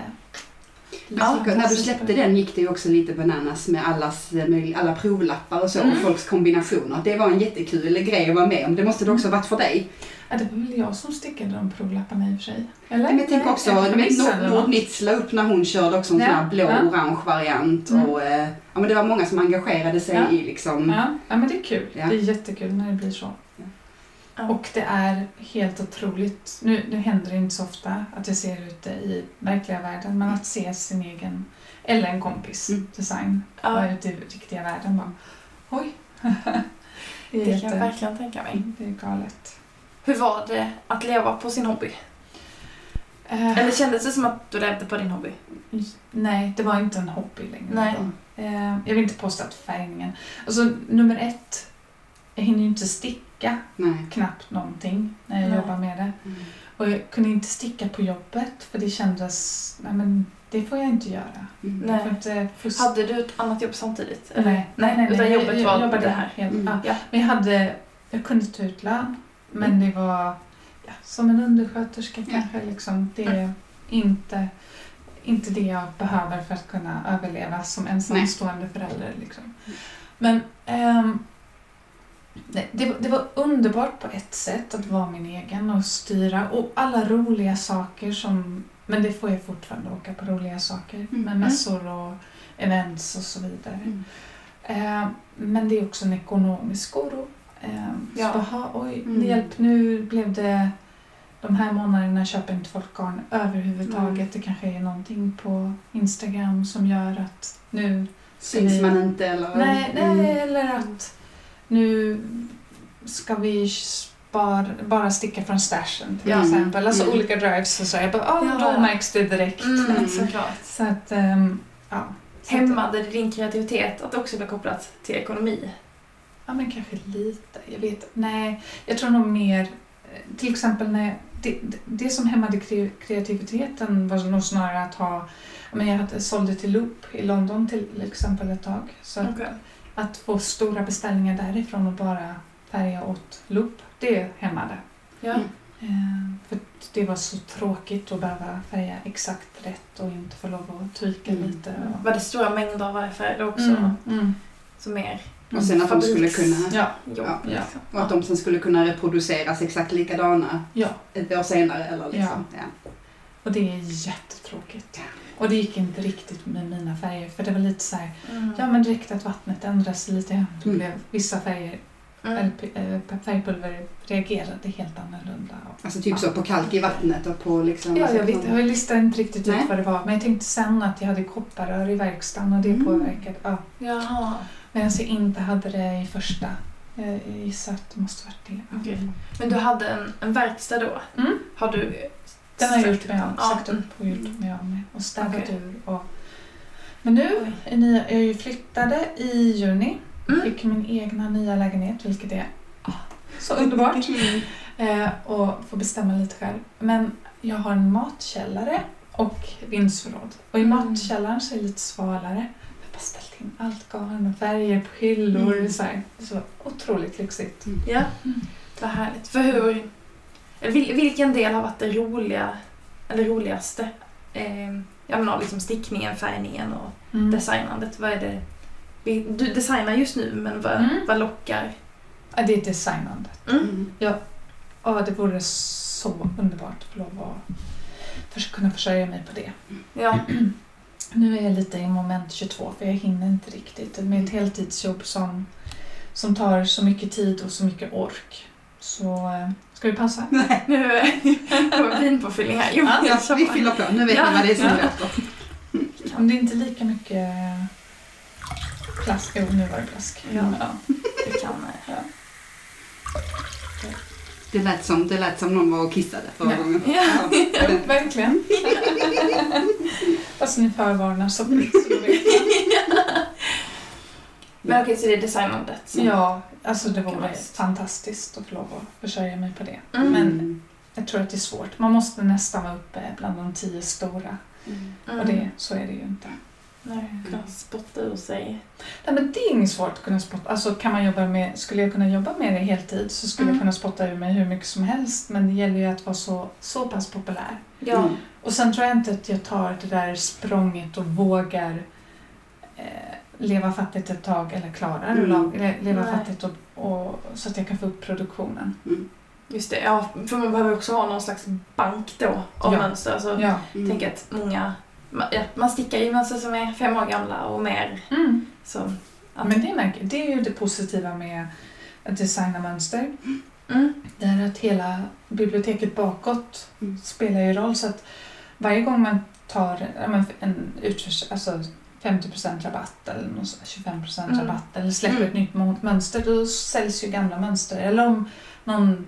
tycker, när du släppte den gick det ju också lite bananas med allas, eh, möjlig- alla provlappar och så Mm. och folks kombinationer. Det var en jättekul grej att vara med om. Det måste det också ha varit för dig. Ja, det var väl jag som stickade de provlapparna i och för sig. Eller? Men jag tänker också, Nej, du vet missade Nord- något. Nordnitz la upp när hon körde också en sån Ja, här blå ja. orange variant. Mm. Och, eh, ja, men det var många som engagerade sig Ja. i liksom... Ja, ja, men det är kul. Ja. Det är jättekul när det blir så. Ja. Och det är helt otroligt. Nu, nu händer det inte så ofta att jag ser ute i verkliga världen, men att se sin egen, eller en kompis, Mm. design Ja, vara ute i riktiga världen bara, oj. det, (laughs) är det kan jag verkligen tänka mig. det är galet. Hur var det att leva på sin hobby? Eh, Eller kändes det som att du levde på din hobby? nej, det var inte en hobby längre. Nej. Eh, jag vill inte påstå att färgningen... Alltså nummer ett, jag hinner ju inte sticka Nej. knappt någonting när jag Nej. jobbar med det. Mm. Och jag kunde inte sticka på jobbet för det kändes, nej men det får jag inte göra. Mm. Nej. Inte fuska. Hade du ett annat jobb samtidigt? Nej, nej, nej, nej. Utan jobbet jag, var jag jobbade det här? Helt, Mm. ja. Ja. Men jag, hade, jag kunde ta ut lön, men Mm. det var ja, som en undersköterska kanske. Liksom. Det är inte, inte det jag behöver för att kunna överleva som ensamstående förälder. Liksom. Men nej, det, det var underbart på ett sätt att vara min egen och styra. Och alla roliga saker som... Men det får jag fortfarande åka på roliga saker. Mm. Med mässor och events och så vidare. Mm. Eh, men det är också en ekonomisk oro. Eh, Ja. Så, aha, oj, Mm. hjälp, nu blev det... De här månaderna köper inte folk garn överhuvudtaget. Mm. Det kanske är någonting på Instagram som gör att nu... Syns man inte eller? Nej, nej Mm. eller att nu ska vi spara, bara sticka från stashen till Ja. exempel. Alltså Mm. olika drives och så. Jag bara, oh, Ja. då märks det direkt. Mm, (laughs) såklart. Så att, ehm, ja. Hämmade din kreativitet att det också blev kopplat till ekonomi? Ja, men kanske lite. Jag vet Nej, jag tror nog mer... eh, Till exempel när... Det, det, det som hämmade kre- kreativiteten var nog snarare att ha... Men jag hade, sålde till Loop i London till exempel ett tag. Så att, Okej. att få stora beställningar därifrån och bara färga åt Loop, det hämmade. Ja. Mm. Eh, för det var så tråkigt att behöva färga exakt rätt och inte få lov att tweaka Mm. lite. Och, Var det stora mängder av varje färg också? mm, mm. Så mer Och sen att de skulle kunna... Ja, Ja. liksom. Och att de sen skulle kunna reproduceras exakt likadana ja. ett år senare eller liksom. Ja. Och det är jättetråkigt. Och det gick inte riktigt med mina färger för det var lite så här, Mm. ja men direkt att vattnet ändrades lite. Då Mm. blev vissa färger, Mm. eh, färgpulver reagerade helt annorlunda. Alltså typ så på kalk i vattnet och på liksom... Ja, alltså jag vet, jag listade inte riktigt Nej. ut vad det var men jag tänkte sen att jag hade kopparrör i verkstaden och det Mm. påverkade. Ja. Jaha. Medan jag inte hade det i första. Jag gissar att det måste varit det. Okej. Men du hade en, en verkstad då? Mm. Har du Den har jag gjort mig av, Ja. sagt upp och gjort mig av med och städat Okej. ur. Och... Men nu ni, jag ju flyttade i juni. Mm. Fick min egna nya lägenhet vilket är ah, så underbart. (laughs) Mm. Eh, och få bestämma lite själv. Men jag har en matkällare och vindsförråd. Och i Mm. matkällaren så är det lite svalare. Jag bara in allt garn och färger på hyllor. Mm. Så här. Så otroligt lyxigt. Ja, Mm. vad härligt. För hur... vil- Vilken del har varit det roliga, eller roligaste? Eh, jag menar liksom stickningen, färgningen och Mm. designandet. Vad är det? Du designar just nu, men vad, Mm. vad lockar? Ja, det är designandet. Mm. Mm. Ja, det vore så underbart att få lov att kunna försörja mig på det. Ja. (clears throat) Nu är jag lite i moment 22 för jag hinner inte riktigt. Med ett heltidsjobb som, som tar så mycket tid och så mycket ork. Så eh, ska vi pausa? Nej. (laughs) Nu kommer vinpåfyllning här. Jo, Ja, Ja, vi fyller på. Nu vet Ja. ni vad det är som Ja. låter. Om det är inte lika mycket plask. Jo, nu var det plask. Ja. Ja. Vi kan, eh, Det lät, som, det lät som någon var och kissade förra Ja. gången. Ja. Ja, verkligen. Fast ni förvarnar så, så. Men okej, så det är designandet som... Ja, alltså det vore fantastiskt att få lov att försörja mig på det. Mm. Men jag tror att det är svårt. Man måste nästan vara uppe bland de tio stora. Mm. Mm. Och det, så är det ju inte. Nej, kunna spotta ur sig. Nej, men det är inget svårt att kunna spotta. Alltså, kan man jobba med, skulle jag kunna jobba med det heltid så skulle Mm. jag kunna spotta ur mig hur mycket som helst. Men det gäller ju att vara så, så pass populär. Ja. Mm. Och sen tror jag inte att jag tar det där språnget och vågar eh, leva fattigt ett tag eller klarar Mm. lag- le- leva Nej. fattigt och, och, så att jag kan få upp produktionen. Mm. Just det, ja. För man behöver också ha någon slags bank då av Ja. mönster. Alltså, Ja. Mm. Tänk att många... ma- Ja, man stickar i mönster som är fem år gamla och mer. Mm. Så, Ja, men det, märker, det är ju det positiva med att designa mönster. mm. Det är att hela biblioteket bakåt Mm. spelar ju roll. Så att varje gång man tar en utförs, alltså 50% rabatt eller någon sån här 25% Mm. rabatt eller släpper Mm. ett nytt mo- mönster då säljs ju gamla mönster. Eller om någon,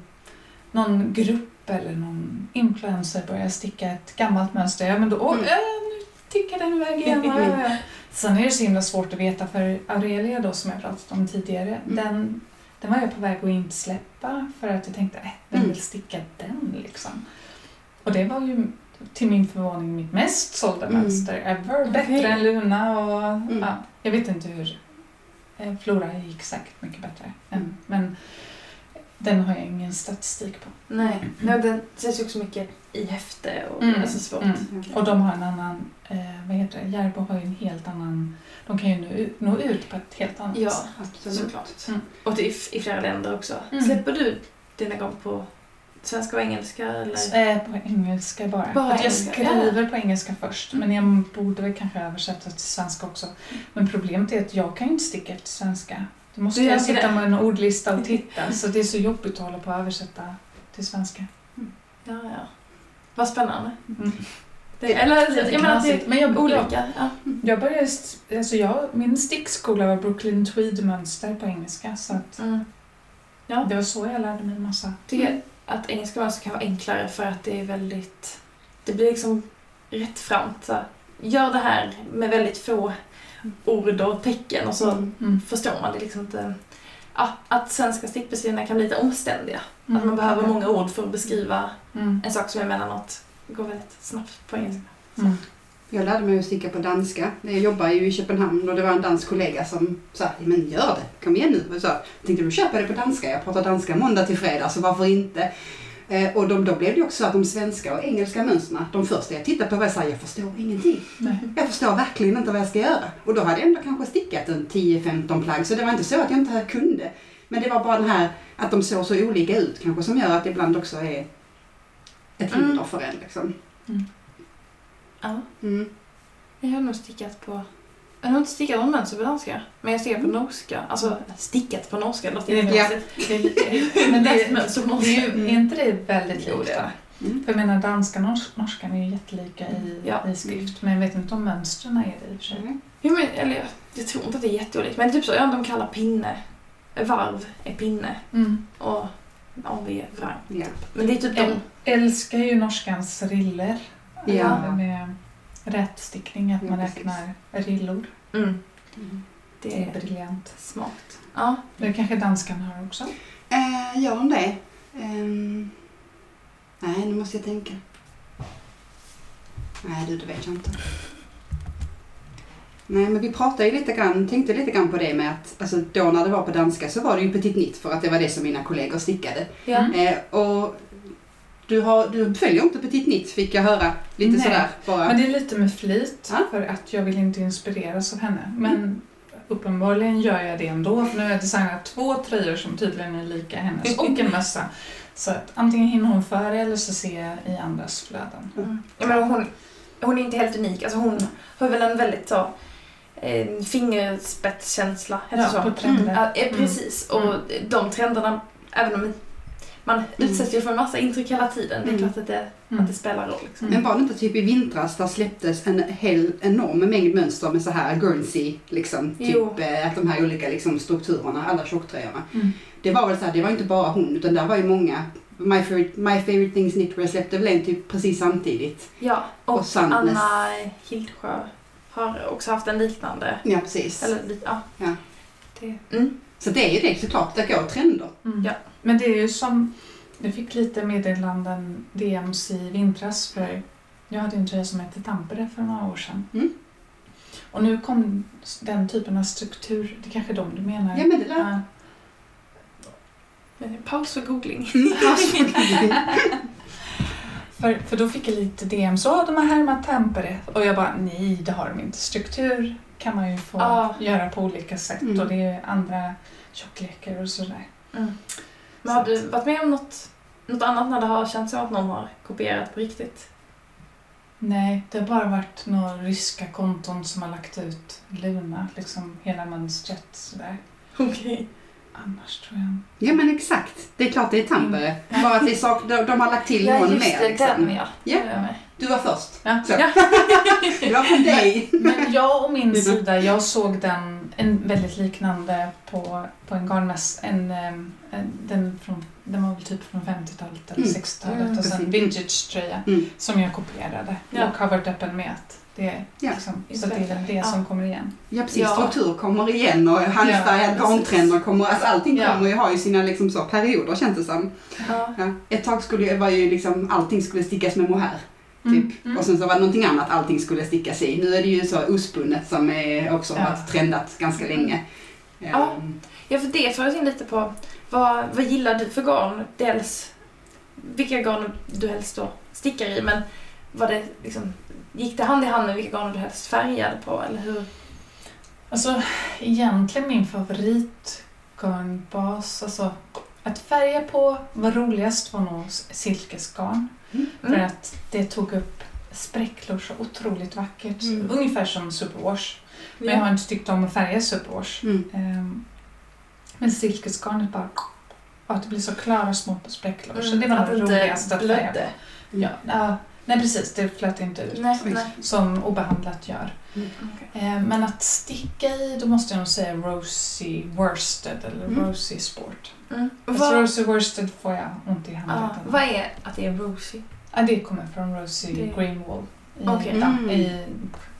någon grupp eller någon influencer börjar sticka ett gammalt mönster, ja men då, Mm. Tickar den iväg igen. Ja. Sen är det så himla svårt att veta för Aurelia då som jag pratat om tidigare, Mm. den, den var jag på väg att inte släppa för att jag tänkte, äh, vem Mm. vill sticka den liksom? Och det var ju till min förvåning mitt mest sålda Mm. mönster ever. Bättre Okej. än Luna och Mm. ja, jag vet inte hur. Eh, Flora gick säkert mycket bättre. Mm. Men den har jag ingen statistik på. Nej, Nej den ju också mycket i häfte och Mm. det är så svårt. Mm. Och de har en annan, eh, vad heter det, Järbo har ju en helt annan, de kan ju nå, ut- nå ut på ett helt annat Ja, sätt. Absolut. såklart. Mm. Och det är i, i flera länder också. Mm. Släpper du dina gånger på svenska och engelska eller? Eh, på engelska bara. Bara jag engelska, skriver på engelska först, Mm. men jag borde väl kanske översätta till svenska också. Men problemet är att jag kan ju inte sticka efter svenska. Då måste jag sitta det? med en ordlista och titta, (laughs) så det är så jobbigt att hålla på att översätta till svenska. Ja, ja. Vad spännande. Mm. Det, eller jag menar att det knasigt, men jag, är olika. Ja. jag började, alltså jag, min stickskola var Brooklyn Tweed-mönster på engelska, så att Mm. Ja. det var så jag lärde mig massa. Jag tycker att engelska mönster kan vara enklare för att det är väldigt... Det blir liksom rättframt. Så Gör det här med väldigt få ord och tecken och så Mm. Mm. förstår man det liksom inte. Att svenska stickbeskrivningar kan bli lite omständiga. Mm. Att man behöver många ord för att beskriva Mm. en sak som emellanåt går väldigt snabbt på engelska. Mm. Jag lärde mig att sticka på danska. Jag jobbar ju i Köpenhamn och det var en dansk kollega som sa men gör det, kom igen nu. Och så, jag tänkte du köper det på danska, jag pratar danska måndag till fredag så varför inte? Eh, och de, då blev det också så att de svenska och engelska mönstren, de första jag tittade på var så här, jag förstår ingenting. Nej. Jag förstår verkligen inte vad jag ska göra. Och då hade jag ändå kanske stickat en 10-15 plagg så det var inte så att jag inte kunde. Men det var bara den här att de såg så olika ut kanske som gör att det ibland också är ett Mm. hinder för en liksom. Ja. Mm. Jag har nog stickat på... Jag har inte stickat någon mönster på danska. Men jag stickar på norska. Alltså stickat på norska. Låter Mm. Ja. Men det är ett mönster på Det norska. är, ju, är inte det väldigt likt. Mm. För jag menar danska och nors- norskan är ju jättelika i, Ja. i skrift, men jag vet inte om mönstren är det i och för sig. Mm. Jo, men, eller jag, jag tror inte att det är jätteolikt. Men typ så, ja, de kallar pinne. Varv är pinne. Mm. Och AV är vrang. Ja. Men det är typ Jag de... älskar ju norskans riller. Ja. Med rätstickning, att man Ja, räknar rillor. Mm, Mm. det är briljant. smart. Ja. Det kanske danskan har också? Eh, gör de det? Ehm, nej, nu måste jag tänka. Nej, du, det vet jag inte. Nej, men vi pratade ju lite grann, tänkte lite grann på det med att alltså, då när det var på danska så var det ju petit nit för att det var det som mina kollegor stickade. Ja. Eh, och du, har, du följer inte petit nit fick jag höra lite Nej, sådär bara. Men det är lite med flit, Ja. för att jag vill inte inspireras av henne. Men uppenbarligen gör jag det ändå, för nu har jag designat två tröjor som tydligen är lika hennes och en (laughs) mössa. Så att antingen hinner hon före eller så ser jag i andras flöden. Mm. Menar, hon, hon är inte helt unik. Alltså hon har väl en väldigt så... Eh, fingerspetskänsla, Ja, så? på trender. Ja, eh, precis. Mm. Och de trenderna, även om man utsätts ju för en massa intryck hela tiden. Det är Mm. klart att det, Mm. att det spelar roll. Liksom. Men var det inte typ i vintras där släpptes en hel enorm mängd mönster med så här Guernsey, liksom, Jo. typ eh, att de här olika liksom, strukturerna, alla tjocktröjorna. Mm. Det var väl så här, det var inte bara hon utan där var ju många. My favorite, My favorite things knitwear släppte väl en typ precis samtidigt. Ja, och, Och Sandnes. Anna Hildsjö har också haft en liknande. Ja precis. Eller, ja. Ja. Det, mm. Så det är ju det såklart, det går trender. Mm. Ja. Men det är ju som, jag fick lite meddelanden DMs i vintras för jag hade en tröja som hette Tampere för några år sedan. Mm. Och nu kom den typen av struktur, det är kanske de du menar? Ja men det där. Ja. Men Paus för googling. (laughs) För, för då fick jag lite DM, så de har härmat Tampere. Och jag bara, nej det har de inte. Struktur kan man ju få Ja. göra på olika sätt Mm. och det är andra tjocklekar och sådär. Mm. Men har du varit med om något, något annat när det har känts som att någon har kopierat på riktigt? Nej, det har bara varit några ryska konton som har lagt ut Luna, liksom hela mönstret sådär. Okej. Annars tror jag Ja men exakt, det är klart det är Tampere. Bara att det är sak, de, de har lagt till Ja, någon just mer. det. Liksom. Den ja. Ja. Du var först. Ja. Så. Ja. (laughs) Det var från dig. Men jag och min Mm. sida, jag såg den en väldigt liknande på, på en garnmäss. En, en, den, från, den var väl typ från 50-talet eller Mm. 60-talet. Mm, alltså en precis. vintage-tröja Mm. som jag kopierade Ja. och har varit öppen med att det Ja. liksom, så det är det Ja. som kommer igen. Ja precis, Ja. struktur kommer igen och handfärgad Ja, garntrender kommer, alltså allting Ja. kommer ju ha ju sina liksom så perioder känns det som. Ja. Ja. Ett tag skulle var ju liksom allting skulle stickas med mohair. Typ. Mm. Och sen så var det någonting annat allting skulle stickas i. Nu är det ju så ospunnet som är också Ja. varit trendat ganska länge. Ja. Ehm, Ja, för det för oss in lite på vad, vad gillar du för garn? Dels vilka garn du helst då stickar i, men var det liksom, gick det hand i hand med vilka garn du helst färgade på, eller hur? Alltså egentligen min favoritgarnbas, alltså att färga på var roligast var nog silkesgarn. För Mm. att det tog upp spräcklor så otroligt vackert. Mm. Ungefär som superwash. Men jag har inte tyckt om att färga superwash. Mm. Ehm, men silkesgarnet bara... Ja, det blir så klara små spräcklor. så Mm, det var att det det roligaste inte att färga blödde. Ja, ja, nej precis, det flöt inte ut. Nej, nej. Som obehandlat gör. Okej. Eh, Men att sticka i, då måste jag nog säga Rosie Worsted eller Mm. Rosie Sport. Mm. Fast Vad, Rosie Worsted får jag ont i ja, handleden. vad är att det är rosy? Ja, det kommer från Rosie Det- Greenwool i, ja, Mm. i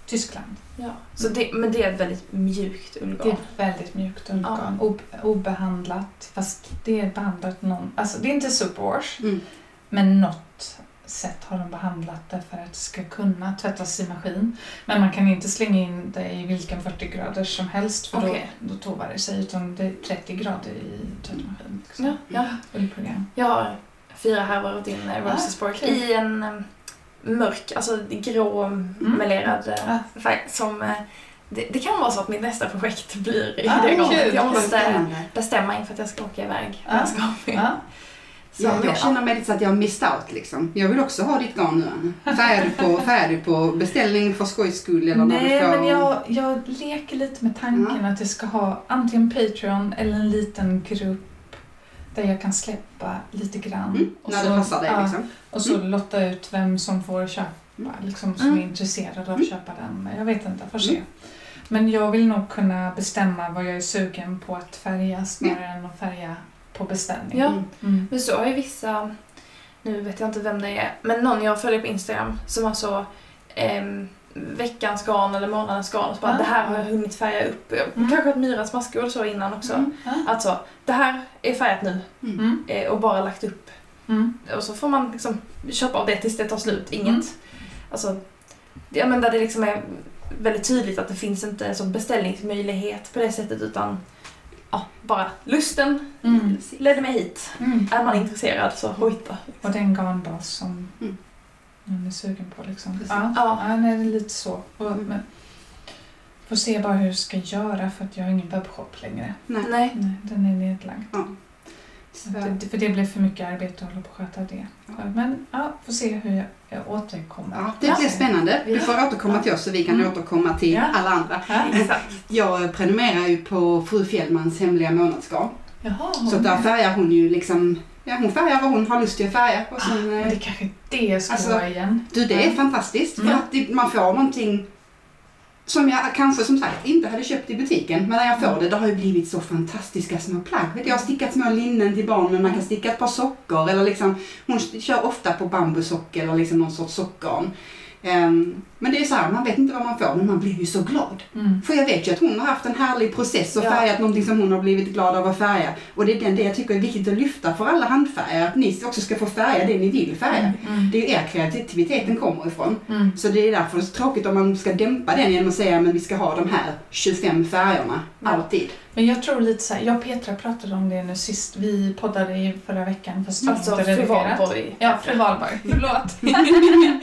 Tyskland. Ja. Så det, men det är ett väldigt mjukt Det ullgarn? är väldigt mjukt ullgarn. Ob- obehandlat. Fast det är behandlat någon... Alltså det är inte superwash. Mm. Men något sätt har de behandlat det för att det ska kunna tvättas i maskin. Men man kan inte slänga in det i vilken 40 grader som helst för Okej. då, då tovar det sig. Utan det är 30 grader i tvättmaskin. Liksom. Ja, ja. Ullprogram. Jag har fyra härvor åt din eh, Ah, Sport okej. i en eh, mörk, alltså grå melerad eh, Ah. färg som det, det kan vara så att mitt nästa projekt blir i Ah, det garnet. Jag måste bestämma inför att jag ska åka iväg. Ah. Jag ska Ja. Så, Ja, men, jag känner mig lite så att jag har missed out liksom. Jag vill också ha ditt garn nu Anna. Du på, (laughs) du på beställning för skojs skull eller när Nej, du får... men jag, jag leker lite med tanken att jag ska ha antingen Patreon eller en liten grupp där jag kan släppa lite grann. Mm, Och när så- det passar dig liksom. Och så lotta ut vem som får köpa, Mm. liksom, som Mm. är intresserad av Mm. att köpa den. Jag vet inte, får se. Mm. Men jag vill nog kunna bestämma vad jag är sugen på att färga snarare än att färga på beställning. Ja. Mm. Mm. men så har ju vissa, nu vet jag inte vem det är, men någon jag följer på Instagram som har så ehm, veckans garn eller månadens garn och så bara Ah. det här har jag hunnit färga upp. Mm. Kanske ett Myras maskor så innan också. Mm. Ja. Alltså, det här är färgat nu Mm. eh, och bara lagt upp. Mm. Och så får man liksom köpa av det tills det tar slut. Inget. Mm. Alltså, det, ja, men där det liksom är väldigt tydligt att det finns inte en sån beställningsmöjlighet på det sättet utan ja, bara lusten Mm. ledde mig hit. Mm. Är man intresserad så hojta. Och den garnbas som Mm. man är sugen på. Liksom. Precis. Ja. Ja. Ja, nej, det är lite så. Och, Mm. men, får se bara hur jag ska göra för att jag har ingen webbshop längre. Nej. Nej. Nej, den är nedlagd. Ja. Det, för det blev för mycket arbete att hålla på och sköta det. Ja. Men ja, får se hur jag, jag återkommer. Ja, det Ja. blir spännande. Du Ja. får återkomma till oss så vi kan Mm. återkomma till Ja. alla andra. Ja. Jag prenumererar ju på fru Fjällmans hemliga månadsgarn. Så där färgar hon ju liksom, ja hon färgar vad hon har lust att färga. Och sen, Men eh, det kanske är det ska Alltså, vara igen. du det är Ja. fantastiskt för Mm. att man får någonting som jag kanske som sagt inte hade köpt i butiken. Men när jag får det, det har ju blivit så fantastiska små plagg. Vet du, jag har stickat små linnen till barn men man kan sticka ett par sockor eller liksom, hon kör ofta på bambusocker eller liksom någon sorts sockgarn. Ehm, men det är så här, man vet inte vad man får men man blir ju så glad. Mm. För jag vet ju att hon har haft en härlig process och Ja. färgat någonting som hon har blivit glad av att färga. Och det är den, det jag tycker är viktigt att lyfta för alla handfärgare, att ni också ska få färga det ni vill färga. Mm. Det är ju er kreativiteten kommer ifrån. Mm. Så det är därför det är så tråkigt om man ska dämpa den genom att säga att vi ska ha de här 25 färgerna Ja. alltid. Men jag tror lite så här, jag och Petra pratade om det nu sist. Vi poddade i förra veckan fast vi Alltså inte fru redigerat. Valborg. Ja, fru Valborg. Förlåt. (laughs) (laughs)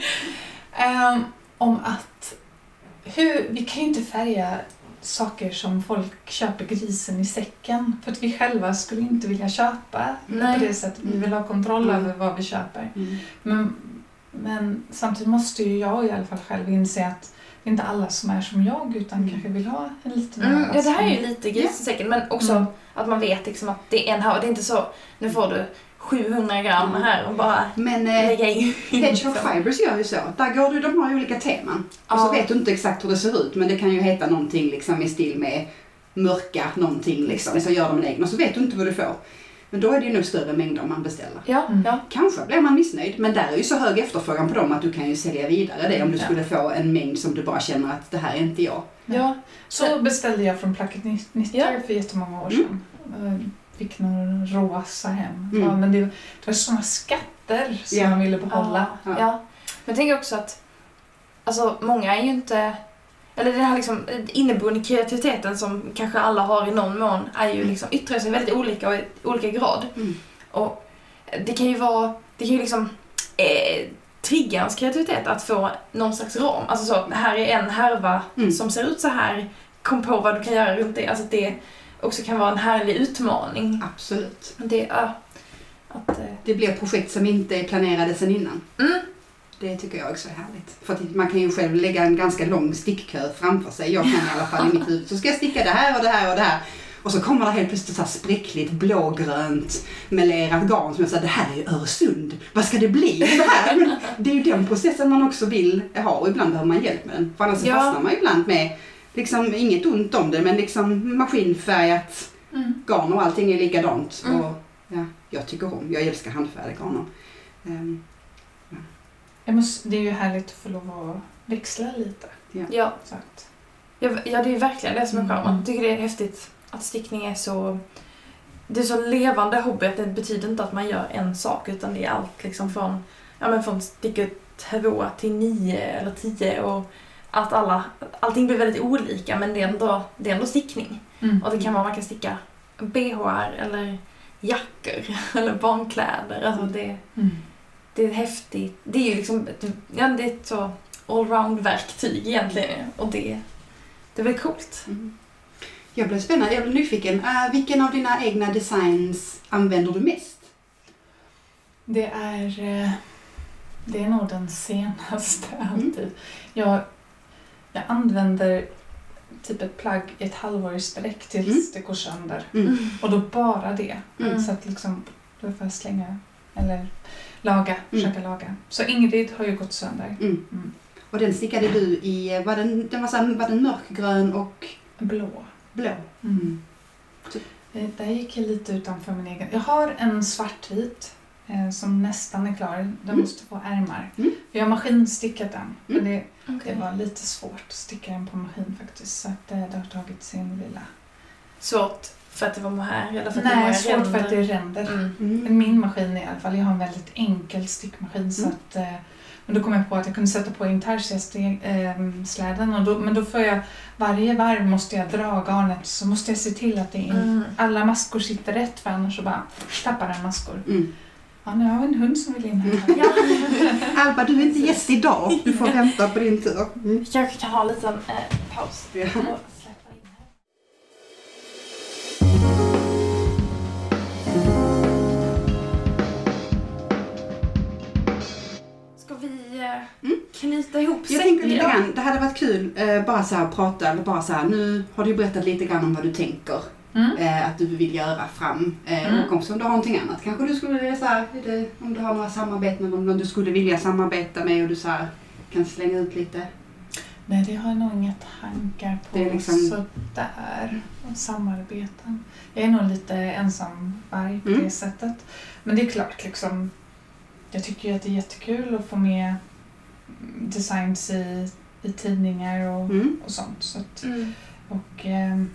Ehm, om att hur, vi kan ju inte färga saker som folk köper grisen i säcken. För att vi själva skulle inte vilja köpa Nej. på det sättet. Vi vill ha kontroll Mm. över vad vi köper. Men, men samtidigt måste ju jag i alla fall själv inse att det är inte alla som är som jag utan Mm. kanske vill ha en liten Mm, ja, det här är ju lite grisen i säcken men också Mm. att man vet liksom att det är en här. Det är inte så, nu får du 700 gram Mm. här och bara Men eh, lägga in. Hedgehog Fibers gör ju så. Där går du, de har ju olika teman. Och så Ja. vet du inte exakt hur det ser ut men det kan ju heta någonting liksom i stil med mörka någonting liksom. Så gör de en egen och så vet du inte vad du får. Men då är det ju nog större mängder man beställer. Ja, Mm. ja. Kanske blir man missnöjd, men där är ju så hög efterfrågan på dem att du kan ju sälja vidare det om du Ja. skulle få en mängd som du bara känner att det här är inte jag. ja. Så beställde jag från Placket Knitter Ja. för jättemånga år Mm. sedan. Eh, Fick några rosa hem. Mm. Ja, men det, det var sådana skatter som Ja. man ville behålla. Ja. Ja. ja. Men jag tänker också att alltså, många är ju inte... Eller den här liksom, inneboende kreativiteten som kanske alla har i någon mån är ju liksom, yttrar sig väldigt olika och i olika grad. Mm. Och det kan ju vara... Det kan ju liksom eh, trigga ens kreativitet att få någon slags ram. Alltså så, här är en härva Mm. som ser ut så här. Kom på vad du kan göra runt det. Alltså det också kan vara en härlig utmaning. Absolut. Det, ja, att, eh, Det blir projekt som inte är planerade sedan innan. mm, Det tycker jag också är härligt. För att man kan ju själv lägga en ganska lång stickkö framför sig. Jag kan i alla fall i mitt huvud. Så ska jag sticka det här och det här och det här. Och så kommer det helt plötsligt så här spräckligt blågrönt melerat garn som jag säger, det här är ju Öresund. Vad ska det bli det här? Men det är ju den processen man också vill ha och ibland behöver man hjälp med den. För annars Ja. fastnar man ibland med, liksom inget ont om det, men liksom maskinfärgat Mm. garn och allting är likadant. Mm. Och, ja, jag tycker om, jag älskar handfärgade. Ehm, Jag måste, det är ju härligt att få lov att växla lite. ja. Så att, Ja, ja, det är verkligen det som är Mm. charmen. Jag tycker det är häftigt att stickning är så... Det är så levande hobby att det betyder inte att man gör en sak utan det är allt liksom från, ja, men från sticka två till nio eller tio och att alla, allting blir väldigt olika men det är ändå, det är ändå stickning. mm. Och det kan vara man kan sticka bhar eller jackor (laughs) eller barnkläder. Alltså det, Mm. det är häftigt. Det är ju liksom ja, det är ett så allround-verktyg egentligen och det, det är väl coolt. Mm. Jag blev spännande, jag blev nyfiken. Uh, vilken av dina egna designs använder du mest? Det är, eh, det är nog den senaste alltid. Jag, jag använder typ ett plagg i ett halvår i sträck tills Mm. det går sönder. Mm. Och då bara det. Mm. Så att liksom, då får jag slänga eller laga, Mm. försöka laga. Så Ingrid har ju gått sönder. Mm. Mm. Och den stickade du i, var den, den var, så här, var den mörkgrön och Blå. blå? Mm. Eh, Där gick jag lite utanför min egen. Jag har en svartvit eh, som nästan är klar. Den måste få ärmar. Jag har maskinstickat den. Men det, Okej. det var lite svårt att sticka den på maskin faktiskt. Så att, eh, det har tagit sin lilla... Svårt för att det var mohair eller för att det var Nej, svårt för att det är ränder. Mm. Mm. Men min maskin i alla fall, jag har en väldigt enkel stickmaskin så Mm. att eh, men då kom jag på att jag kunde sätta på intarsia-släden och då, men då får jag varje varv måste jag dra garnet så måste jag se till att det in, Mm. alla maskor sitter rätt för annars så bara tappar den maskor. Ja, nu har vi en hund som vill in här. Ja. (laughs) Alba, du är inte gäst idag. Du får vänta på din tur. Mm. Vi kanske kan ha en liten eh, paus. Ja. Ska vi eh, Mm. knyta ihop Jag tänker lite grann, det hade varit kul eh, bara så här att prata, eller bara så här, nu har du berättat lite grann om vad du tänker Mm. eh, att du vill göra fram. Eh, Mm. Och också om du har någonting annat. Kanske du skulle vilja så här, är det, om du har några samarbeten med någon du skulle vilja samarbeta med och du så här, kan slänga ut lite. Nej, det har jag nog inga tankar på Det är liksom- sådär. Samarbeten. Jag är nog lite ensam varg på Mm. det sättet. Men det är klart, liksom, jag tycker ju att det är jättekul att få med designs i, i tidningar och, Mm. och sånt. Så att, Mm. och jag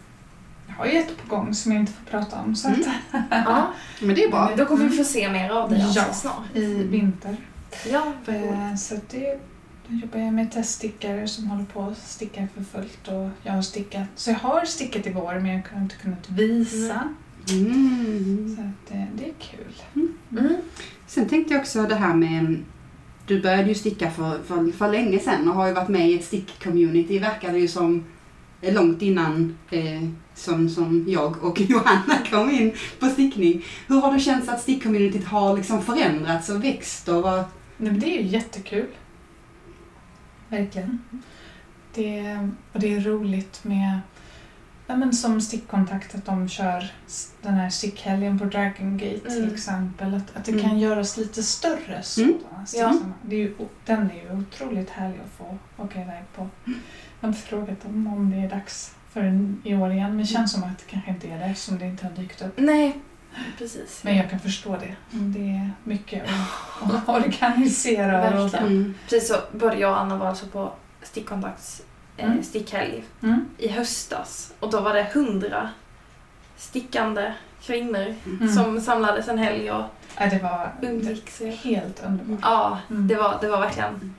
har ju ett på gång som jag inte får prata om. Så att, Ja, Men det är bra. då kommer vi få se mer av dig Ja. snart. I vinter. Ja, Eh, Så det, då jobbar jag med teststickare som håller på att sticka för fullt. Och jag har stickat, så jag har stickat i vår men jag har inte kunnat visa. Mm. Så att, eh, det är kul. Mm. Sen tänkte jag också det här med du började ju sticka för, för, för länge sedan och har ju varit med i ett stick-community verkar det ju som långt innan eh, som, som jag och (laughs) Johanna kom in på stickning. Hur har det känts att stick-communityt har liksom förändrats och växt och vad... Nej, men det är ju jättekul. Verkligen. Det, och det är roligt med Ja, men som stickkontakt att de kör den här stickhelgen på Dragon Gate till Mm. exempel. Att, att det Mm. kan göras lite större Mm. sådana Ja. sticksammanhang. det är ju, Den är ju otroligt härlig att få åka iväg på. Jag har inte frågat dem om det är dags förrän i år igen. Men det känns som att det kanske inte är det eftersom det inte har dykt upp. Nej, precis. Men jag kan förstå det. Det är mycket att (laughs) organisera. Och Verkligen. Mm. Precis så, både jag och Anna var alltså på stickkontakts eh, Mm. stickhelg mm. i höstas. Och då var det hundra stickande kvinnor Mm. som samlades en helg och Ja, det var umgicks. helt underbart. Ja, Mm. det var, det var verkligen...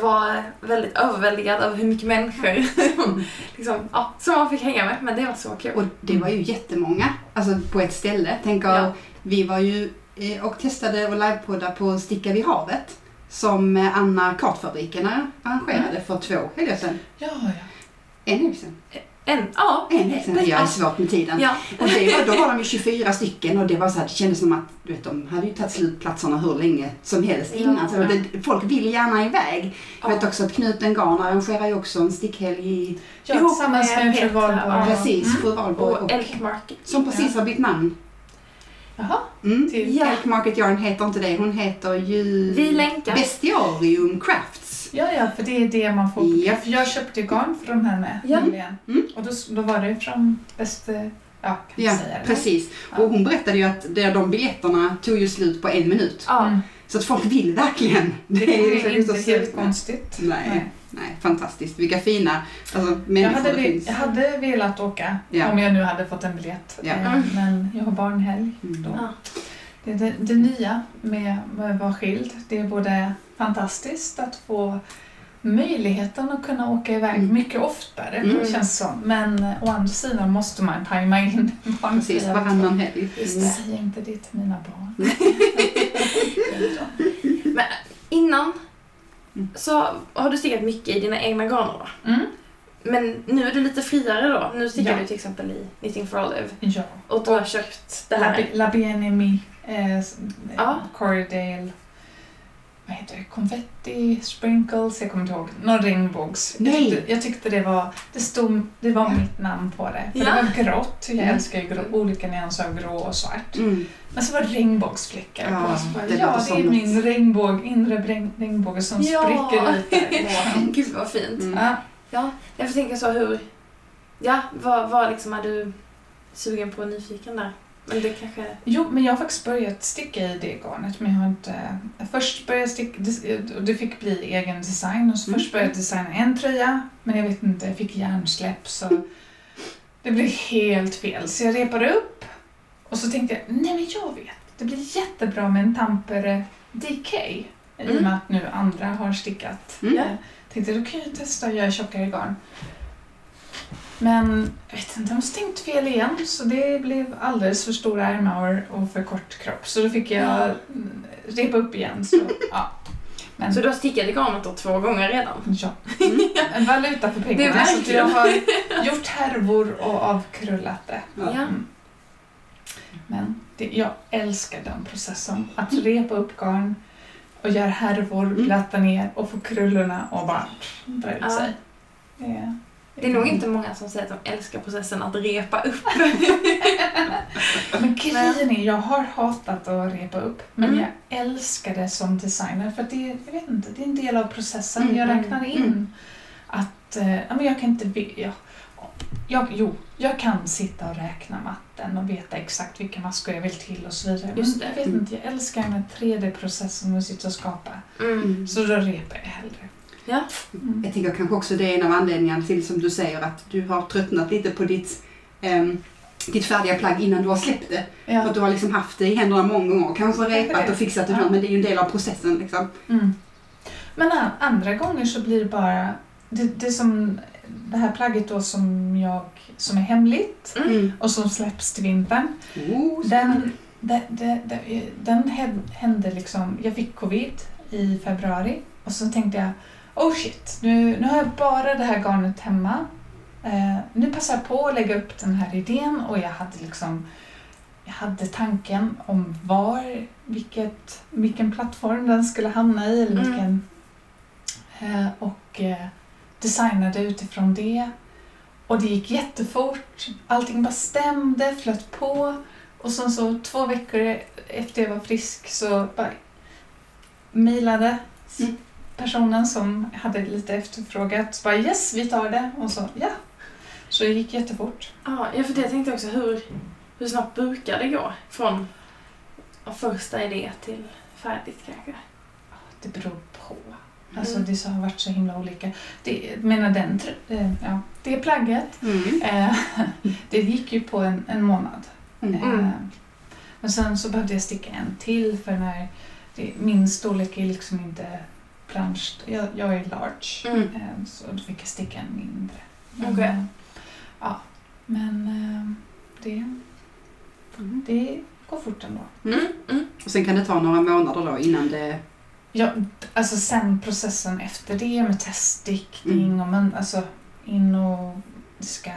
Var väldigt överväldigad över hur mycket människor (laughs) liksom, ja, som man fick hänga med. Men det var så kul. Och det var ju jättemånga, alltså på ett ställe. Tänker, Ja. Vi var ju eh, och testade och livepodda på Sticka vid havet som eh, Anna Kartfabrikerna arrangerade för två helger sedan. Ja, ja. En helg sedan. En, ja. En sedan. Jag är svårt med tiden. Ja. Och det var, då var de ju 24 stycken och det var så här, det kändes som att du vet, de hade ju tagit slut platserna hur länge som helst innan. Ja. Så det, folk vill gärna iväg. Jag vet också att Knuten Garn arrangerar ju också en stickhelg i ja tillsammans med fru Valborg. precis, Mm. fru Valborg Och och, Elk Market. som precis har bytt namn. Jaha, Mm. till... Ja. Elk Market Yarn heter inte det, hon heter ju Vi länkar. Bestiarium Crafts. Ja, ja, för det är det man får. Ja. För jag köpte ju garn från henne Ja. nyligen. Mm. Och då, då var det från bäste... Ja, kan Ja, jag säga det? precis. Ja. Och hon berättade ju att det- de biljetterna tog ju slut på en minut. Ja. Mm. Så att folk vill verkligen. (laughs) Det är är liksom inte så helt konstigt. Nej. Nej, fantastiskt. Vilka fina alltså, Jag människor hade, det finns. jag hade velat åka Ja. om jag nu hade fått en biljett. Ja. Eh, Mm. Men jag har barnhelg. Mm. Då. Ja. Det, det, det nya med att vara skild, det är både fantastiskt att få möjligheten att kunna åka iväg Mm. mycket oftare, Mm. känns som. Men å andra sidan måste man tajma in (laughs) Precis, barnfria. varannan helg. Säg inte det till mina barn. (laughs) Men innan Mm. så har du stickat mycket i dina egna garner va? Mm. Men nu är du lite friare då. Nu stickar Ja. du till exempel i Knitting for Olive. Ja. Och du har köpt det här. La, La eh, s- eh, Ja. Corydale, vad heter det, konfetti, sprinkles, jag kommer inte ihåg, någon regnbågs. Jag tyckte, jag tyckte det var, det stod, det var mitt namn på det. För Ja. det var grått, jag Mm. älskar ju grå, olika nyanser av grå och svart. Mm. Men så var det regnbågsfläckar Ja, på. Så bara, det ja, det är något. min regnbåg, inre regn, regnbåge som Ja. spricker ut där. (laughs) Gud vad fint. Mm. Ja. Ja, jag får tänka så hur... Ja, vad, vad liksom är du sugen på och nyfiken där? Men det kanske... Jo, men jag har faktiskt börjat sticka i det garnet. Men jag har inte... Först började jag sticka, det, och det fick bli egen design. Och så Mm. Först började jag designa en tröja, men jag vet inte, jag fick hjärnsläpp så det blev helt fel. Så jag repade upp och så tänkte jag, nej men jag vet, det blir jättebra med en Tampere DK. I och Mm. med att nu andra har stickat. Mm. Jag tänkte, då kan jag testa att göra tjockare garn. Men jag vet inte, de har stängt fel igen så det blev alldeles för stora ärmar och för kort kropp. Så då fick jag Ja. mm, repa upp igen. Så, ja. Men, Så du har stickat i garnet då två gånger redan? ja. Mm. En valuta för Det är pengarna. Så jag har gjort härvor och avkrullat det. Ja. Ja. Mm. Men det, jag älskar den processen. Att repa upp garn och göra härvor, Mm. platta ner och få krullorna och bara dra ut Ja. sig. Är, Det är nog inte många som säger att de älskar processen att repa upp. (laughs) Men grejen är, jag har hatat att repa upp, men Mm. jag älskar det som designer för det, jag vet inte, det är en del av processen. Mm, jag mm, räknar in mm. att, eh, ja men jag kan inte, jag, jag, jo, jag kan sitta och räkna matten och veta exakt vilka maskor jag vill till och så vidare. Just men det. jag vet Mm. inte, jag älskar den här 3D-processen och sitta och skapa. Mm. Mm. Så då repar jag hellre. Ja. Mm. Jag tänker kanske också det är en av anledningarna till som du säger att du har tröttnat lite på ditt, ehm, ditt färdiga plagg innan du har släppt det. För Ja. att du har liksom haft det i händerna många gånger. Kanske repat det. och fixat och Ja. men det är ju en del av processen. Liksom. Mm. Men andra gånger så blir det bara, det, det som, det här plagget då som jag, som är hemligt Mm. och som släpps till vintern. Oh, Den, det, det, det, den hän- hände liksom, jag fick covid i februari och så tänkte jag oh shit, nu, nu har jag bara det här garnet hemma. Eh, nu passar jag på att lägga upp den här idén och jag hade liksom jag hade tanken om var, vilket, vilken plattform den skulle hamna i eller Mm. vilken, eh, och eh, designade utifrån det. Och det gick jättefort. Allting bara stämde, flöt på. Och sen så två veckor efter jag var frisk så bara mejlade Mm. Personen som hade lite efterfrågat. Så bara yes, vi tar det. Och så ja. Så det gick jättefort. Ja, för det tänkte jag också. Hur, hur snabbt brukar det gå? Från första idé till färdigt kanske? Det beror på. Alltså Mm. det har varit så himla olika. Det, menar den, eh, ja, det plagget, Mm. eh, (laughs) det gick ju på en, en månad. Mm. Eh. Men sen så behövde jag sticka en till för när det, min storlek är liksom inte plansch. Jag, jag är large. Mm. Eh, Så då fick jag sticka en mindre. Men, Okej. eh, Ja, men eh, det, Mm. det går fort ändå. Mm. Mm. Och sen kan det ta några månader då innan det... Ja, alltså sen processen efter det med teststickning Mm. och man, alltså in och ska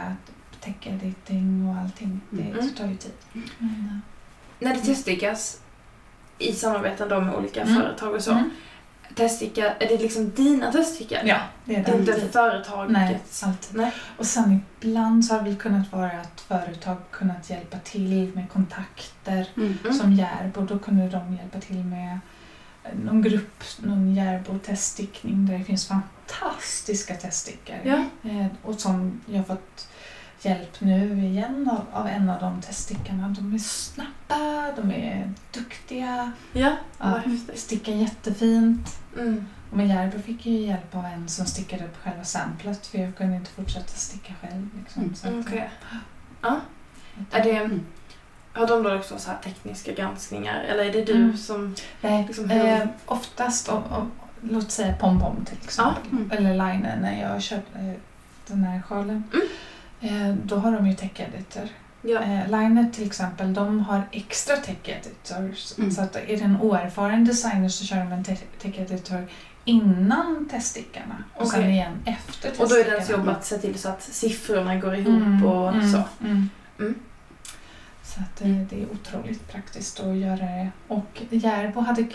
täcka editing och allting. Det Mm. tar ju tid. Men, När det teststickas i samarbete då med olika Mm. företag och så. Mm. Teststicka, är det liksom dina teststickar? Ja, det är Det är inte alltid. företagets? Nej, alltid. Nej. Och sen ibland så har det väl kunnat vara att företag kunnat hjälpa till med kontakter. Mm. Mm. Som Järbo, då kunde de hjälpa till med eh, någon grupp, någon Järbo teststickning där det finns fantastiska teststickare. Ja. Eh, och som jag fått hjälp nu igen av, av en av de teststickarna. De är snabba, de är duktiga, Ja, ja, stickar jättefint. Mm. Och med Järbo fick jag ju hjälp av en som stickade upp själva samplet för jag kunde inte fortsätta sticka själv. Liksom. Mm. Så att, Okej. eh, Är det, Mm. har de då också så här tekniska granskningar? Eller är det du Mm. som... Nej, Liksom hur- eh, oftast, om, om, låt säga pompom till exempel, Ja, mm. eller liner när jag köpte den här sjalen. Eh, då har de ju tech-editor. Ja. Eh, liner till exempel, de har extra tech-editors. Mm. Så att är det en oerfaren designer så kör de en te- tech-editor innan teststickarna och sen Okej. igen efter Och då är teststickarna. deras jobb att se till så att siffrorna går ihop Mm, och mm, så. Mm. Mm. Så att det, det är otroligt praktiskt att göra det. Och Järbo hade,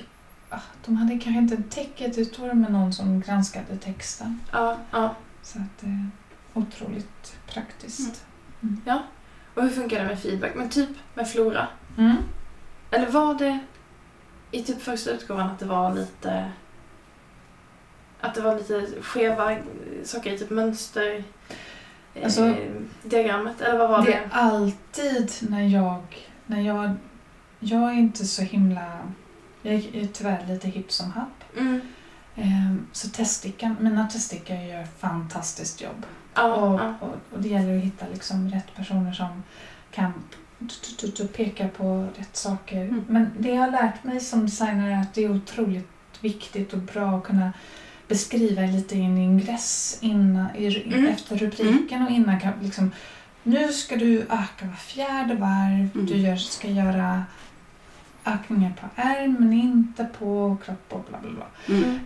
ah, de hade kanske inte en tech-editor men någon som granskade texten. Ja, ja. Så att otroligt praktiskt. Och hur funkar det med feedback? Men typ med Flora. Mm. Eller var det i typ första utgåvan att det var lite... Att det var lite skeva saker i typ mönster... eh, Alltså- diagrammet? Eller vad var Det det? är alltid när jag, när jag, jag är inte så himla, jag är tyvärr lite hipp som happ. Mm. Ehm, Så teststickan, mina teststickare gör fantastiskt jobb. Ja, och, ja. och, och det gäller att hitta liksom rätt personer som kan peka på rätt saker. Mm. Men det jag har lärt mig som designer är att det är otroligt viktigt och bra att kunna beskriva lite i en ingress innan, Mm. efter rubriken och innan kan, liksom, nu ska du öka var fjärde varv, Mm. du gör, ska göra ökningar på ärm men inte på kropp och bla bla bla. Mm.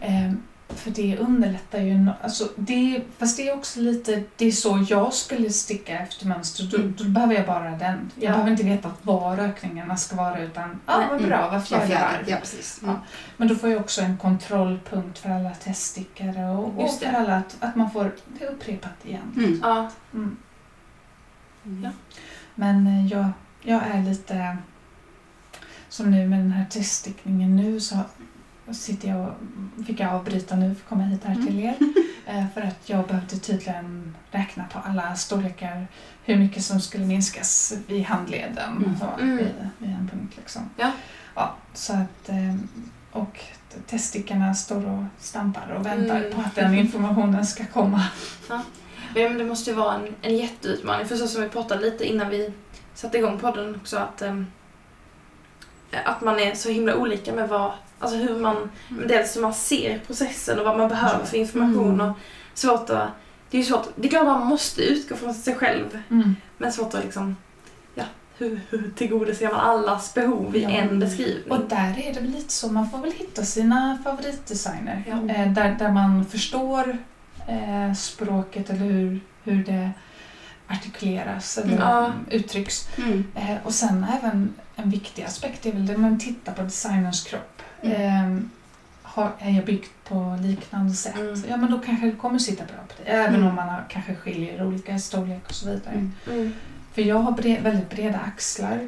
Mm. För det underlättar ju. no- Alltså det, fast det är också lite, det är så jag skulle sticka efter mönster. Då, Mm. då behöver jag bara den. Jag Ja. behöver inte veta var ökningarna ska vara utan, ja Nej. vad bra, var Var fjärde varv. Ja, precis. Ja. Men då får jag också en kontrollpunkt för alla teststickare och, och för alla att, att man får det upprepat igen. Mm. Ja. Mm. Mm. Men eh, jag, jag är lite, som nu med den här teststickningen nu så sitter jag fick jag avbryta nu för att komma hit här till er. (laughs) Eh, För att jag behövde tydligen räkna på alla storlekar, hur mycket som skulle minskas vid handleden Mm. så, Mm. vid, vid en punkt. Liksom. Ja. Ja, så att, eh, och teststickarna står och stampar och väntar Mm. på att den informationen ska komma. (laughs) Men men det måste ju vara en, en jätteutmaning. För så som vi pratade lite innan vi satte igång podden också att, ehm, att man är så himla olika med vad, alltså hur man, Mm. dels hur man ser processen och vad man behöver för information. Mm. Och svårt att, det är ju svårt, det är klart man måste utgå från sig själv. Men svårt att liksom, ja, hur, hur tillgodoser man allas behov i Ja. en beskrivning? Och där är det väl lite så, man får väl hitta sina favoritdesigner. Ja. Eh, där, där man förstår eh, språket eller hur, hur det artikuleras eller Ja. uttrycks. Mm. Eh, och sen även en viktig aspekt är väl det man tittar på designers kropp. Mm. Eh, har, är jag byggt på liknande sätt? Mm. Ja men då kanske det kommer sitta bra på det. Även Mm. om man har, kanske skiljer olika storlek och så vidare. Mm. Mm. För jag har bre- väldigt breda axlar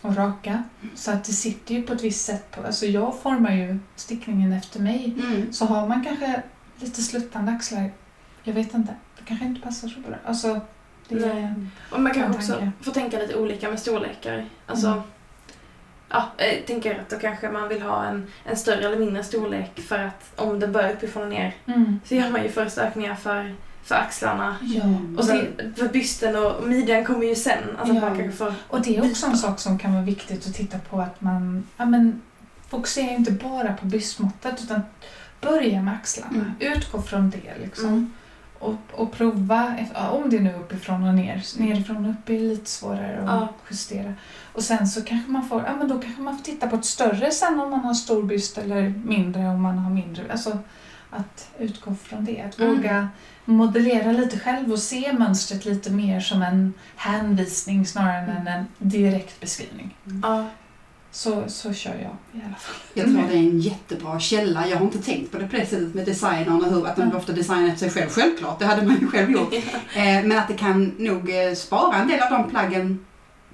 och raka. Så att det sitter ju på ett visst sätt. På, alltså jag formar ju stickningen efter mig. Mm. Så har man kanske lite sluttande axlar, jag vet inte, det kanske inte passar så bra. Alltså, Det. Och man kanske också tanke. får tänka lite olika med storlekar. Alltså, Mm. ja, jag tänker att då kanske man vill ha en, en större eller mindre storlek för att om det börjar uppifrån och ner mm. så gör man ju först ökningar för, för axlarna. Ja. Och sen för bysten och midjan kommer ju sen. Alltså Ja. man kanske får... Och det är också en sak som kan vara viktigt att titta på att man ja, men, fokuserar inte bara på bröstmåttet utan börja med axlarna. Mm. Utgå från det liksom. Mm. Och, och prova, om det nu är uppifrån och ner. Nerifrån och upp är lite svårare att Ja. justera. Och sen så kanske man får, ja men då kanske man får titta på ett större sen om man har stor byst eller mindre om man har mindre. Alltså att utgå från det. Att Mm. våga modellera lite själv och se mönstret lite mer som en hänvisning snarare än en direkt beskrivning. Ja. Så, så kör jag i alla fall. Jag tror det är en jättebra källa. Jag har inte tänkt på det på det sättet med designern och hur att de Mm. ofta designar efter sig själv. Självklart, det hade man ju själv gjort. (laughs) Eh, men att det kan nog eh, spara en del av de plaggen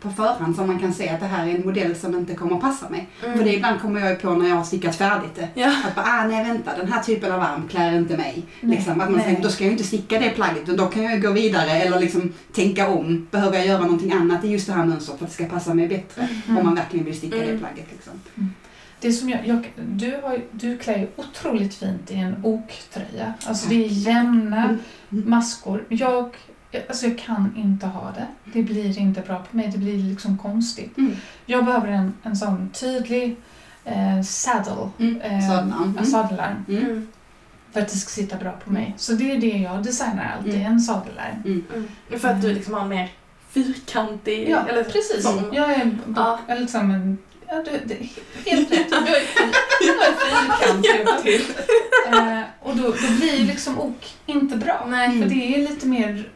på förhand så man kan se att det här är en modell som inte kommer att passa mig. Mm. För det ibland kommer jag på när jag har stickat färdigt det. Ja. Att bara, ah, nej vänta, den här typen av arm klär inte mig. Nej, Liksom, att man nej. tänker, då ska jag inte sticka det plagget, utan då kan jag gå vidare eller liksom tänka om. Behöver jag göra någonting annat i just det här mönstret för att det ska passa mig bättre? Mm. Om man verkligen vill sticka det Mm. plagget. Liksom. Det som jag, jag, du, har, du klär ju otroligt fint i en oktröja. Alltså det är jämna Mm. maskor. Jag, alltså jag kan inte ha det. Det blir inte bra på mig. Det blir liksom konstigt. Mm. Jag behöver en, en sån tydlig eh, saddle. Mm. Eh, Sadelarm. en Mm. Mm. Mm. För att det ska sitta bra på mig. Så det är det jag designar alltid. Mm. En sadelarm. Mm. För att du liksom har mer fyrkantig... Ja, eller precis. Som. Jag är b- Ja. liksom en... Ja, du, det, helt rätt. Jag är jag är fyrkantig. Eh, och då, då blir liksom ok inte bra. Nej. För det är lite mer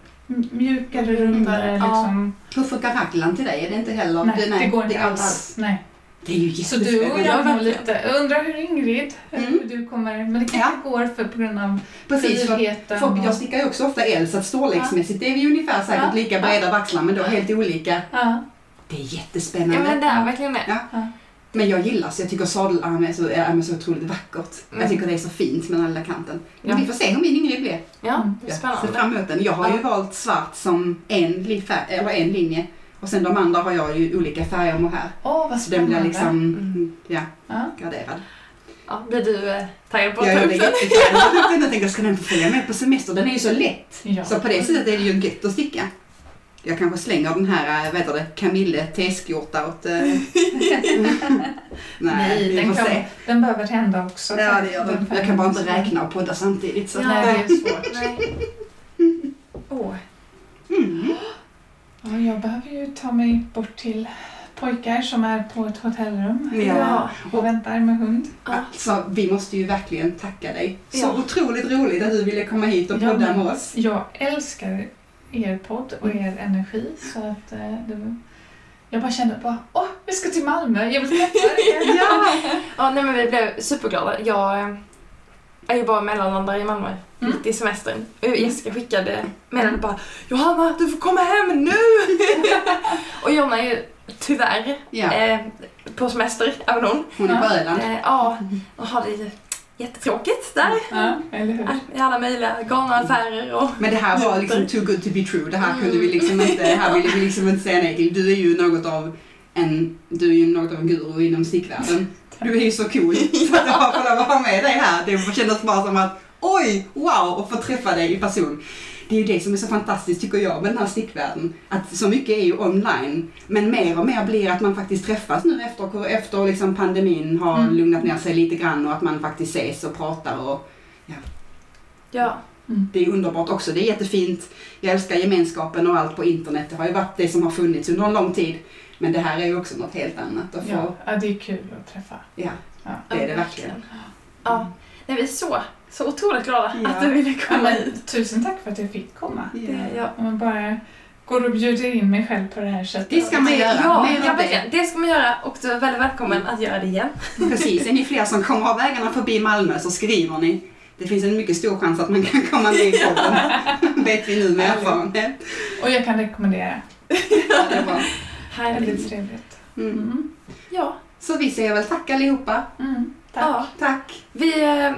mjukare, rundare. Mm. Ja. Liksom. Hur funkar raglan till dig? Är det inte heller... Nej, det går det inte är alls. Nej. Det är ju Så du och jag Ja, nog lite... Jag undrar hur Ingrid, Mm. hur du kommer... Men det kanske går för på grund av Precis, för, friheten. för och- jag stickar ju också ofta L så att storleksmässigt är vi ungefär säkert Ja. lika breda på axlarna men då helt olika. Ja. Det är Ja jättespännande. men det är verkligen det. Ja. Men jag gillar så jag tycker sadelarm är så, är så otroligt vackert. Mm. Jag tycker det är så fint med den lilla kanten. Men Ja. vi får se hur min Ingrid blir. Ja, Mm. det är Jag ser spännande. fram emot den. Jag har ju Ja. valt svart som en, eller en linje och sen de andra har jag ju olika färger och här. Åh, vad Så den spännande. blir liksom Mm. ja, Ja. graderad. Ja, blir du eh, taggad på att Jag ta upp den? Jag tänker, ska den följa med på semester? Den är ju så lätt. Ja. Så på det sättet är det ju gött att sticka. Jag kanske slänger den här, äh, vad heter det, Camille T-skjorta åt... äh, (laughs) Nej, Nej, den, kan, den behöver hända också. Ja, det gör den. Jag kan bara inte räkna och podda samtidigt. Så. Ja. Nej, det är svårt. (laughs) Åh. Mm. Ja, jag behöver ju ta mig bort till pojkar som är på ett hotellrum Ja. och väntar med hund. Ja. Alltså, vi måste ju verkligen tacka dig. Så Ja. otroligt roligt att du ville komma hit och Ja, podda men- med oss. Jag älskar er podd och er energi så att eh, det, jag bara kände bara åh, vi ska till Malmö, jag vill träffa er. (laughs) Ja! Ja, nej men vi blev superglada. Jag eh, är ju bara mellanlandare i Malmö Mm. mitt i semestern. Och Jessica skickade meddelande bara Johanna, du får komma hem nu! (laughs) och Jonna är ju tyvärr ja, eh, på semester, även hon. hon är på. Öland. Eh, ja, och har det jättetråkigt där. Ja, eller hur? I alla möjliga galna affärer och... Men det här var liksom too good to be true. Det här kunde vi liksom inte, det här ville vi liksom inte säga nej till. Du är ju något av en, du är ju något av en guru inom stickvärlden. Du är ju så cool. (laughs) Så att jag får lov att ha med dig här. Det kändes bara som att oj, wow, och få träffa dig i person. Det är ju det som är så fantastiskt tycker jag med den här stickvärlden. Att så mycket är ju online. Men mer och mer blir att man faktiskt träffas nu efter, efter liksom pandemin har Mm. lugnat ner sig lite grann och att man faktiskt ses och pratar och Ja. Mm. det är underbart också. Det är jättefint. Jag älskar gemenskapen och allt på internet. Det har ju varit det som har funnits under en lång tid. Men det här är ju också något helt annat. Att få, Ja, ja, det är kul att träffa. ja, Ja. det är det verkligen. Ja. Nej, vi är så, så otroligt glada Ja. att du ville Ja, komma men, hit. tusen tack för att jag fick komma. Det, ja. Om man bara går och bjuder in mig själv på det här sättet. Det ska man göra. Ja, ja det. verkligen. Det ska man göra och du är väldigt välkommen att göra det igen. (laughs) Precis, är ni fler som kommer av vägarna förbi Malmö så skriver ni. Det finns en mycket stor chans att man kan komma med i podden. (laughs) vet vi nu med erfarenhet. Och jag kan rekommendera. (laughs) Ja, det är bra. Härligt. Väldigt trevligt. Mm. Mm. Ja. Så vi säger väl tack allihopa. Mm. Tack. ja. Tack. Vi eh,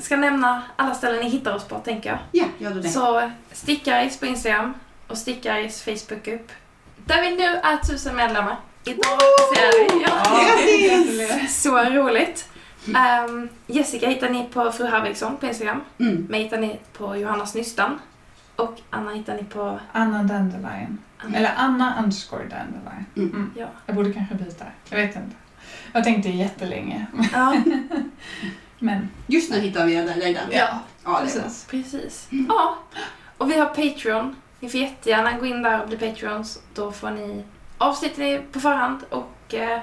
ska nämna alla ställen ni hittar oss på, tänker jag. Ja, gör du det. Så Stickaris på Instagram och Stickaris Facebookgrupp. Där vi nu är tusen medlemmar. Idag officiellt. Ja. Grattis! Så roligt. Ehm, Jessica hittar ni på Fru Harvigsson på Instagram. Mm. Mig hittar ni på Johannas Nystan. Och Anna hittar ni på... Anna Dandelion. Anna. Eller Anna underscore Dandelion. Mm. Mm. Ja. Jag borde kanske byta. Jag vet inte. Jag tänkte jättelänge. Ja, (laughs) Men Just nu hittar vi dig där. ja, Ja, bra. precis. precis. Ja. Och vi har Patreon. Ni får jättegärna gå in där och bli Patreons. Då får ni avsnitten på förhand och eh,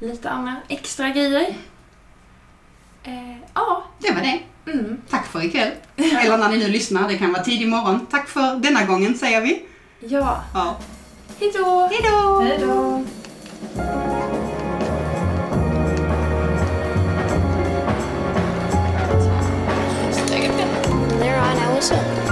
lite andra extra grejer. Eh, ja. Det var det. Mm. Tack för ikväll. Eller när ni nu lyssnar, det kan vara tidig morgon. Tack för denna gången säger vi. Ja. Ja. Hejdå! Hej då! Hej då! Awesome.